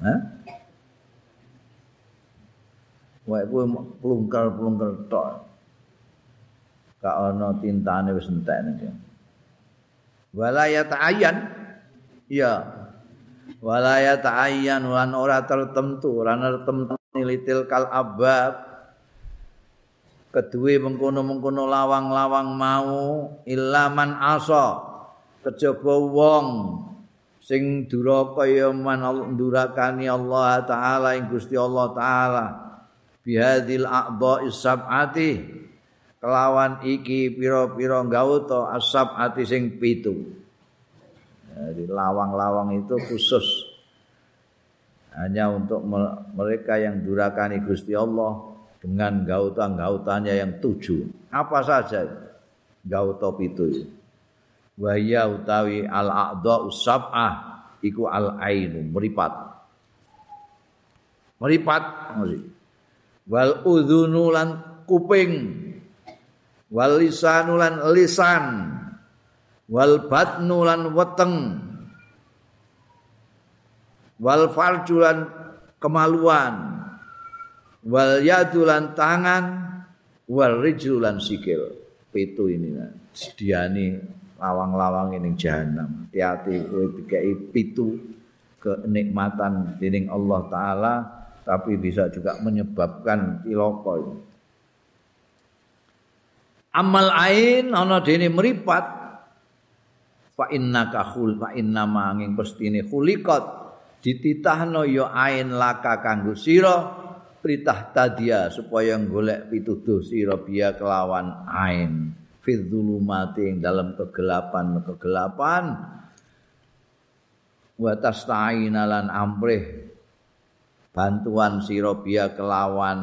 Ha wae kuwi plungkal-plungkal tok gak ana tintane wis entek nek wala ya ta'ayyan ya walaya ta'ayyan lan ora tertentu. Ora tertentu nilitil kal abab. Kedue mengkono-mengkono lawang-lawang mau ilaman asa. Kejaba wong sing duraka ya man ndurakani Allah taala ing Gusti Allah taala. Bihadil a'dha sab'ati kelawan iki pira-pira gauta asab'ati sing pitu Jadi lawang-lawang itu khusus hanya untuk mereka yang durakani Gusti Allah dengan gautan-gautannya yang tujuh. Apa saja gauta itu? Wahya utawi al-a'dha usab'ah iku al-ainu meripat. Meripat wal udhunu lan kuping wal lisanu lan lisan. Wal batnu lan weteng. Wal farjulan kemaluan. Wal yadulan tangan. Wal rijlulan sikil. Pitu ini nah. sediani lawang-lawang ini jahanam. Hati-hati kowe dikai pitu kenikmatan dening Allah taala tapi bisa juga menyebabkan cilaka amal ain ana dene meripat fa innaka khul fa inna manging pestine khuliqat. Dititahno ya ain laka kanggo sira. Pritah tadia supaya golek pituduh sira biya kelawan ain. Fi dzulumati dalam kegelapan kegelapan wa tasta'ina lan amrih bantuan sira biya kelawan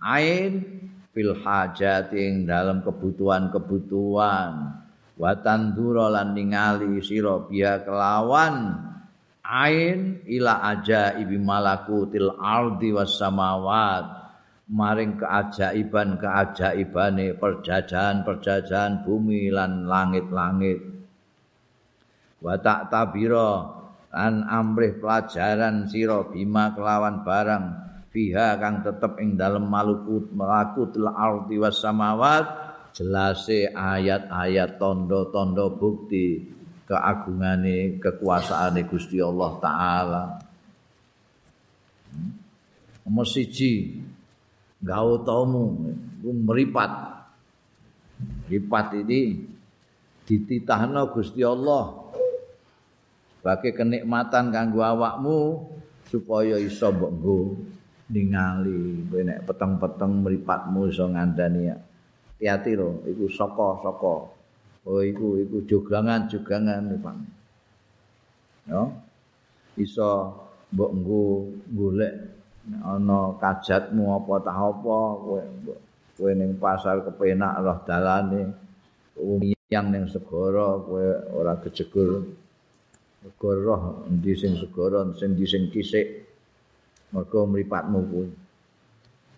ain fil hajati dalam kebutuhan-kebutuhan. Wa tandura lan ningali sira biya kelawan ain ila aja ibi malakutil ardi was samawat. Maring keajaiban keajaibane perjajahan perjajahan bumi lan langit-langit. Wa tak tabira lan amrih pelajaran sira bima kelawan barang fiha kang tetep ing dalem malukut malakutil ardi was samawat jelase ayat-ayat tondo-tondo bukti keagungane kekuasaane Gusti Allah taala. Hmm? Nomor siji gautamu meripat. Meripat ini dititahno Gusti Allah sebagai kenikmatan kanggo awakmu supaya iso mbok ningali nek peteng-peteng mripatmu iso ngandani hati-hati lho iku saka-saka oh iku iku jogangan-jogangan Pak yo iso mbok nggo golek ana kajatmu apa tah apa kowe kowe ning pasar kepenak roh dalane yang ning segara kowe ora kejegur. Segara endi sing segara endi sing kisik mergo mripatmu kuwi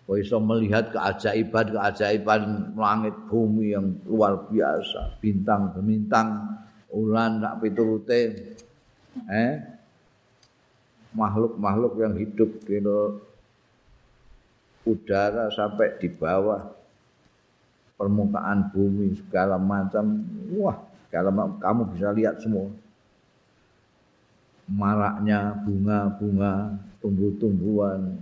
Kau iso melihat keajaiban-keajaiban langit bumi yang luar biasa. Bintang-bintang, ulan, tak piturute. Eh? Makhluk-makhluk yang hidup di udara sampai di bawah permukaan bumi segala macam. Wah, segala macam. Kamu bisa lihat semua. Maraknya bunga-bunga, tumbuh-tumbuhan,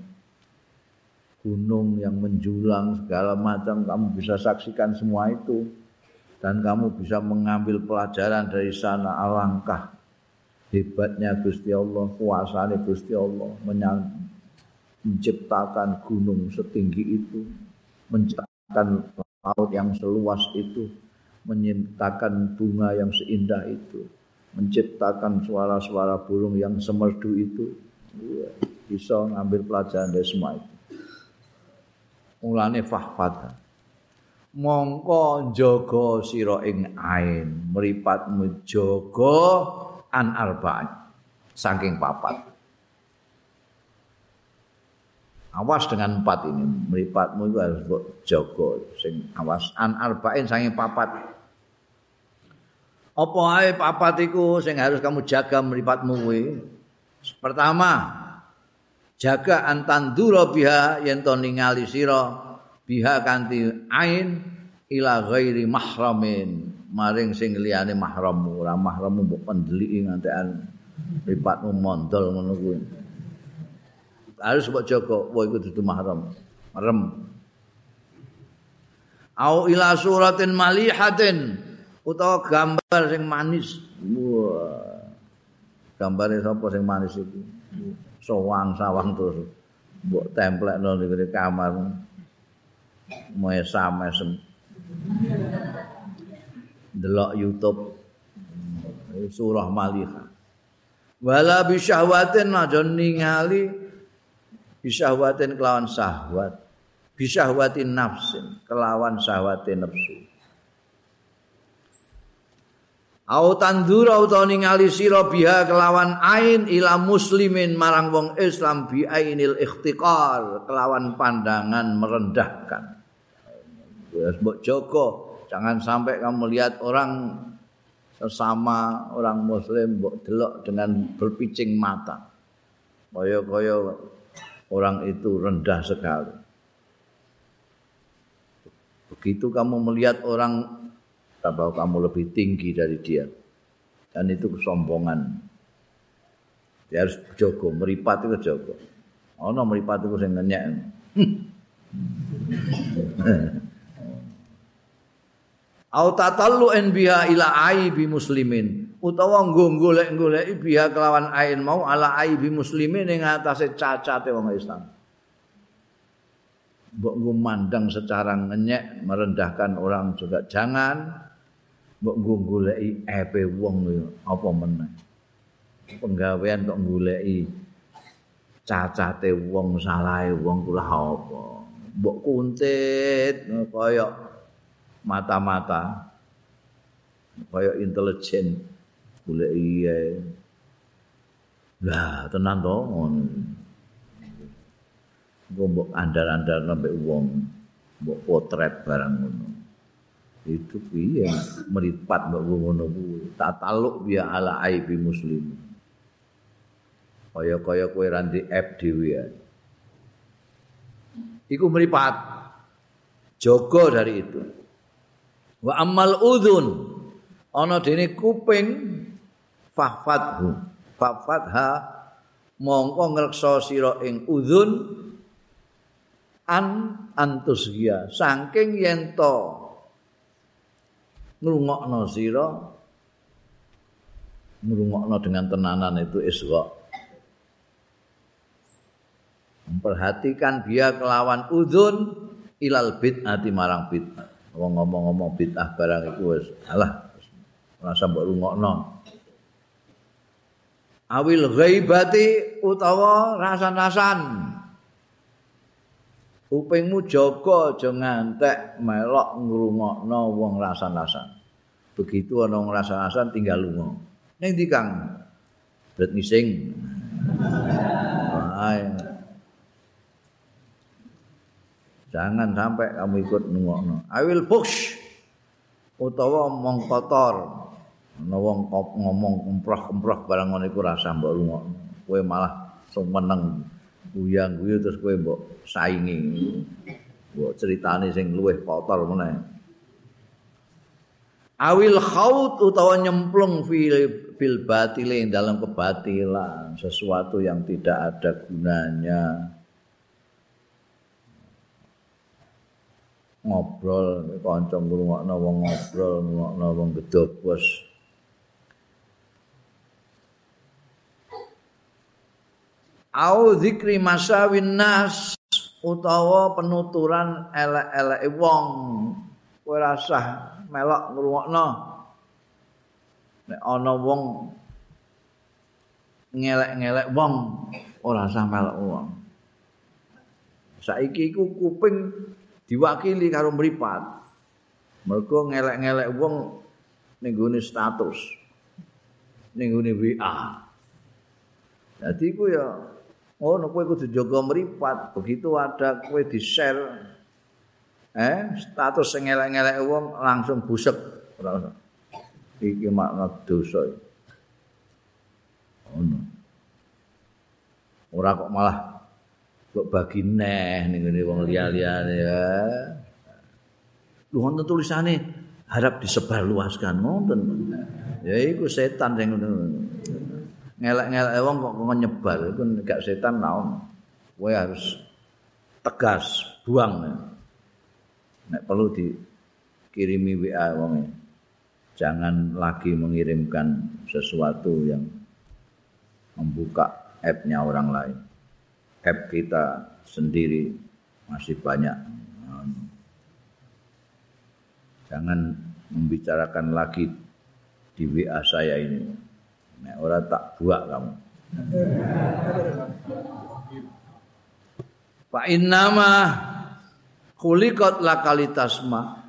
gunung yang menjulang segala macam kamu bisa saksikan semua itu. Dan kamu bisa mengambil pelajaran dari sana alangkah hebatnya Gusti Allah, kuasanya Gusti Allah menciptakan gunung setinggi itu, menciptakan laut yang seluas itu, menciptakan bunga yang seindah itu, menciptakan suara-suara burung yang semerdu itu. Bisa ngambil pelajaran dari semua itu. Mulane fahfadha. Mongko jaga sira ing ain, mripatmu jaga an arba'in saking papat awas dengan empat ini meripatmu itu harus jaga sing awas an arba'in saking papat apa ae papat iku sing harus kamu jaga meripatmu kuwi? Pertama jaga antandura biha yen to ningali sira biha kanthi ain ila ghairi mahramin. Maring sing liyane mahrammu ora mahrammu mbok pendeliki ngantekan ripatmu mondol ngono kuwi. Harus mbok jaga wae iku dudu mahram merem. Au ila suratin malihatin utawa gambar sing manis. Gambare sapa sing manis iku? Sowang sawang terus. Mbok templekno ning kamar. Mesam mesem. Delok YouTube. Surah Malika. Wala bisyahwatin majon ningali bisyahwatin kelawan syahwat. Bisyahwatin nafsin kelawan syahwatin nafsu. Au tandura utawa ningali sira biha kelawan ain ila muslimin marang wong Islam bi ainil ikhtiqar kelawan pandangan merendahkan. Wes mbok jaga Jangan sampai kamu lihat orang sesama orang muslim delok dengan berpicing mata. Koyo-koyo orang itu rendah sekali. Begitu kamu melihat orang bahwa kamu lebih tinggi dari dia. Dan itu kesombongan. Dia harus jogo, meripat itu jogo. Oh no, meripat itu saya ngenyek. au tatallu en biha ila aibi muslimin utawa golek-golek biha kelawan ain mau ala aibi muslimin ing atase cacate wong Islam mbok ngumandang secara ngenyek merendahkan orang juga jangan mbok goleki epe wong apa meneh? Penggawean kok goleki cacate wong salahe wong kula apa? Mbok kuntit kaya mata-mata kaya intelijen golek iya lah tenan to ngono. Mbok andar-andar nambah wong mbok potret barang ngono itu piye meripat mbok ngono kuwi tak taluk biya ala aibi muslim. Kaya-kaya kowe randi app dhewe iku meripat. Jaga dari itu. Wa amal udhun. Ana dene kuping fahfadhu. Fahfadha mongko ngreksa sira ing udhun. An antusgia saking yen to ngrungokno sira ngrungokno dengan tenanan itu isra memperhatikan dia kelawan udhun ilal bid'ati marang bid'ah. Wong ngomong-ngomong bid'ah barang iku wis alah rasa mbok rungokno. Awil ghaibati utawa rasan-rasan upingmu jaga aja ngantek melok ngrungokno wong rasan-rasan begitu ana wong rasan-rasan tinggal lunga ning ndi Kang bet ngising. Jangan sampai kamu ikut nungokno. I will push. Utawa omong kotor. Ana wong ngomong kemprah-kemprah barang ngono iku rasa mbok rungokno. Kowe malah seneng guyang guyu terus kowe mbok saingi. Mbok critane sing luwih kotor meneh. Awil khaut utawa nyemplung fil bil batile dalam kebatilan sesuatu yang tidak ada gunanya. ngobrol kanca ngrungokno wong ngobrol ngrungokno wong gedobos au zikri masawin nas utawa penuturan elek-eleke wong. Kowe rasah melok ngrungokno. Nek ana wong ngelek-ngelek wong ora usah melok wong. Saiki iku kuping diwakili karo mripat. Mergo ngelek-ngelek wong ning status ning WA Jadi ku ya oh kowe kudu jaga mripat. Begitu ada kowe di-share eh status sing elek-elek wong langsung busek ora usah. Iki makna dosa. Ono. Ora kok malah kok bagi neh ning ngene wong liya-liyane ya. Lu wonten tulisane harap disebarluaskan ngoten. Ya iku setan sing ngono. Ngelak-ngelak wong kok nyebar itu gak setan naon kowe harus tegas buang. Nek perlu dikirimi WA wong jangan lagi mengirimkan sesuatu yang membuka app-nya orang lain. App kita sendiri masih banyak. Jangan membicarakan lagi di WA saya ini Nek ora tak buak kamu. Fa innama khuliqat lakalitasma.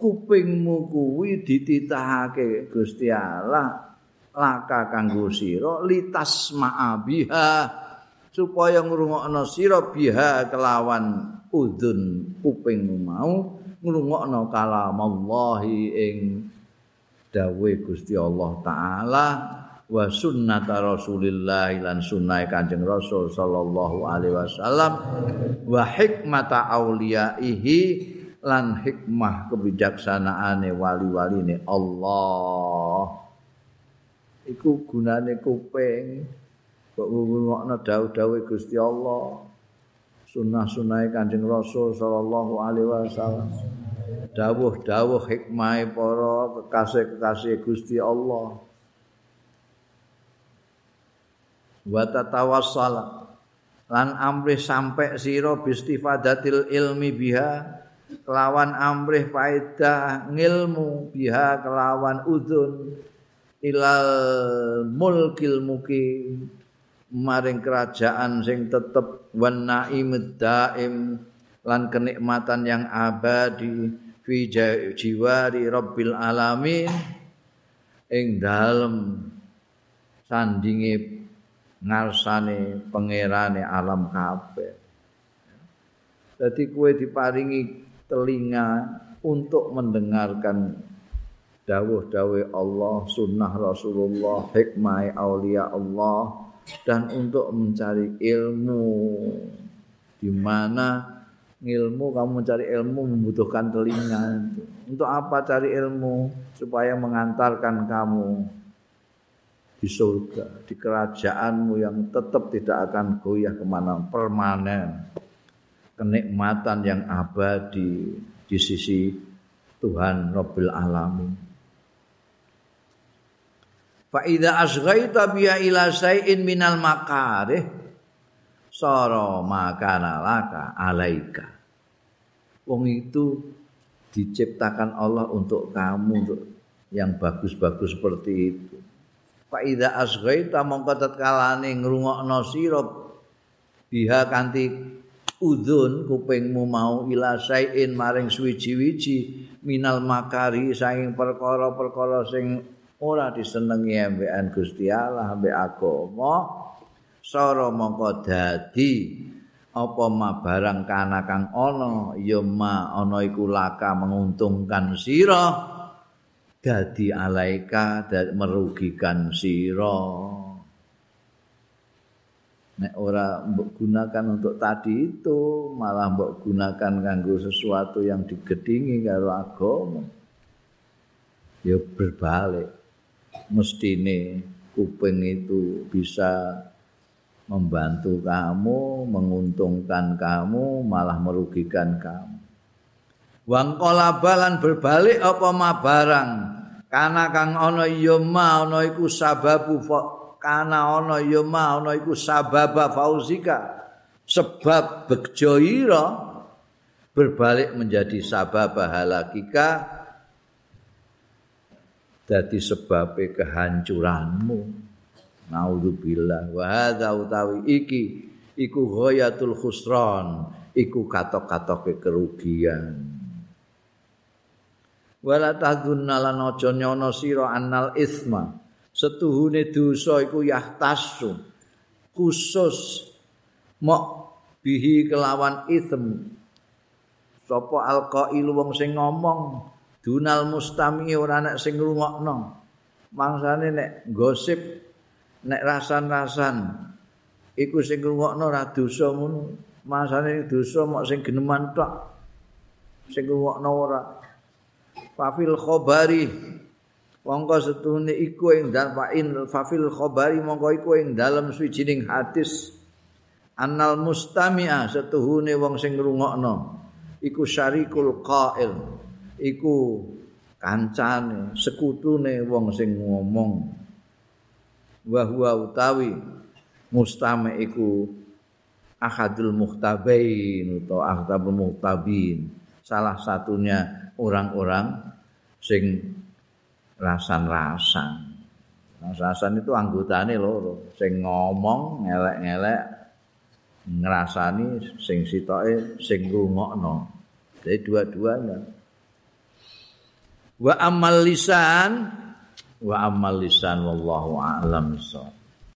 Kupingmu kuwi dititahake Gusti Allah laka kanggo sira litasma biha supaya ngrungokno sira biha kelawan udun kupingmu mau ngrungokno kalam Allah ing dawuh Gusti Allah taala wa sunnata Rasulillah lan sunnah Kanjeng Rasul sallallahu alaihi wasallam wa hikmata auliyaihi lan hikmah kebijaksanaane wali-waline Allah. Iku gunane kuping kok ngomongno dawuh-dawuh Gusti Allah sunnah-sunnah Kanjeng Rasul sallallahu alaihi wasallam. Dawuh-dawuh hikmah para kekasih-kekasih Gusti Allah wa tatawassal lan amrih sampai sira bistifadatil ilmi biha kelawan amrih faedah ngilmu biha kelawan udun ilal mulkil muki maring kerajaan sing tetep wan naim daim lan kenikmatan yang abadi fi jiwari rabbil alamin. Ing dalem sandinge ngarsane pangerane alam kabeh. Dadi kue diparingi telinga untuk mendengarkan dawuh-dawuh Allah, sunnah Rasulullah, hikmah aulia Allah dan untuk mencari ilmu di mana ilmu kamu mencari ilmu membutuhkan telinga. Untuk apa cari ilmu? Supaya mengantarkan kamu di surga, di kerajaanmu yang tetap tidak akan goyah ke mana permanen. Kenikmatan yang abadi di sisi Tuhan Rabbil Alamin. Fa idza asghaita biya ila sayin minal makarih sara makana laka alaika. Wong itu diciptakan Allah untuk kamu untuk yang bagus-bagus seperti itu. Fa idza asghaita mongko tatkalane ngrungokno sira biha kanthi udhun kupingmu mau ila sain maring suwiji-wiji minal makari saing perkara-perkara sing ora disenengi ambekan Gusti Allah ambek agama. Sara mongko dadi apa ma barang kana kang ana ya ma ana iku laka menguntungkan sira dadi alaika dan merugikan sira. Nek ora mbok gunakan untuk tadi itu malah mbok gunakan kanggo sesuatu yang digedingi karo agama. Ya berbalik. Mestine kuping itu bisa membantu kamu menguntungkan kamu malah merugikan kamu. Wang kolabalan berbalik apa ma barang kana kang ana ya ma ana iku sababu kana ana ya ma ana iku sababa fauzika. Sebab bejo berbalik menjadi sabab halakika dadi sebab kehancuranmu. Naudzubillah. Wa hadza utawi iki iku ghayatul khusran iku katok-katoke kerugian wala tadzunna lan aja nyono sira annal isma. Setuhune dosa iku yahtasu khusus mok bihi kelawan ism. Sapa alqail wong sing ngomong dunal mustami ora nek sing ngrungokno. Mangsane nek gosip nek rasan-rasan iku sing ngrungokno ra dosa ngono. Masane dosa mok sing geneman tok sing ngrungokno ora fafil khabari mongko setune iku ing dalem fafil khabari mongko iku ing dalem suwijining hadis. Annal mustami'a setuhune wong sing ngrungokno. Iku syarikul qail. Iku kancane sekutune wong sing ngomong. Wa huwa utawi mustami iku ahadul muhtabain atau ahadul muhtabin. Salah satunya orang-orang sing rasan-rasan. Rasan itu anggotane loro, sing ngomong ngelek-ngelek ngrasani sing sitoke sing ngrungokno. Jadi dua-duanya. Wa amal lisan wa amal lisan wallahu a'lam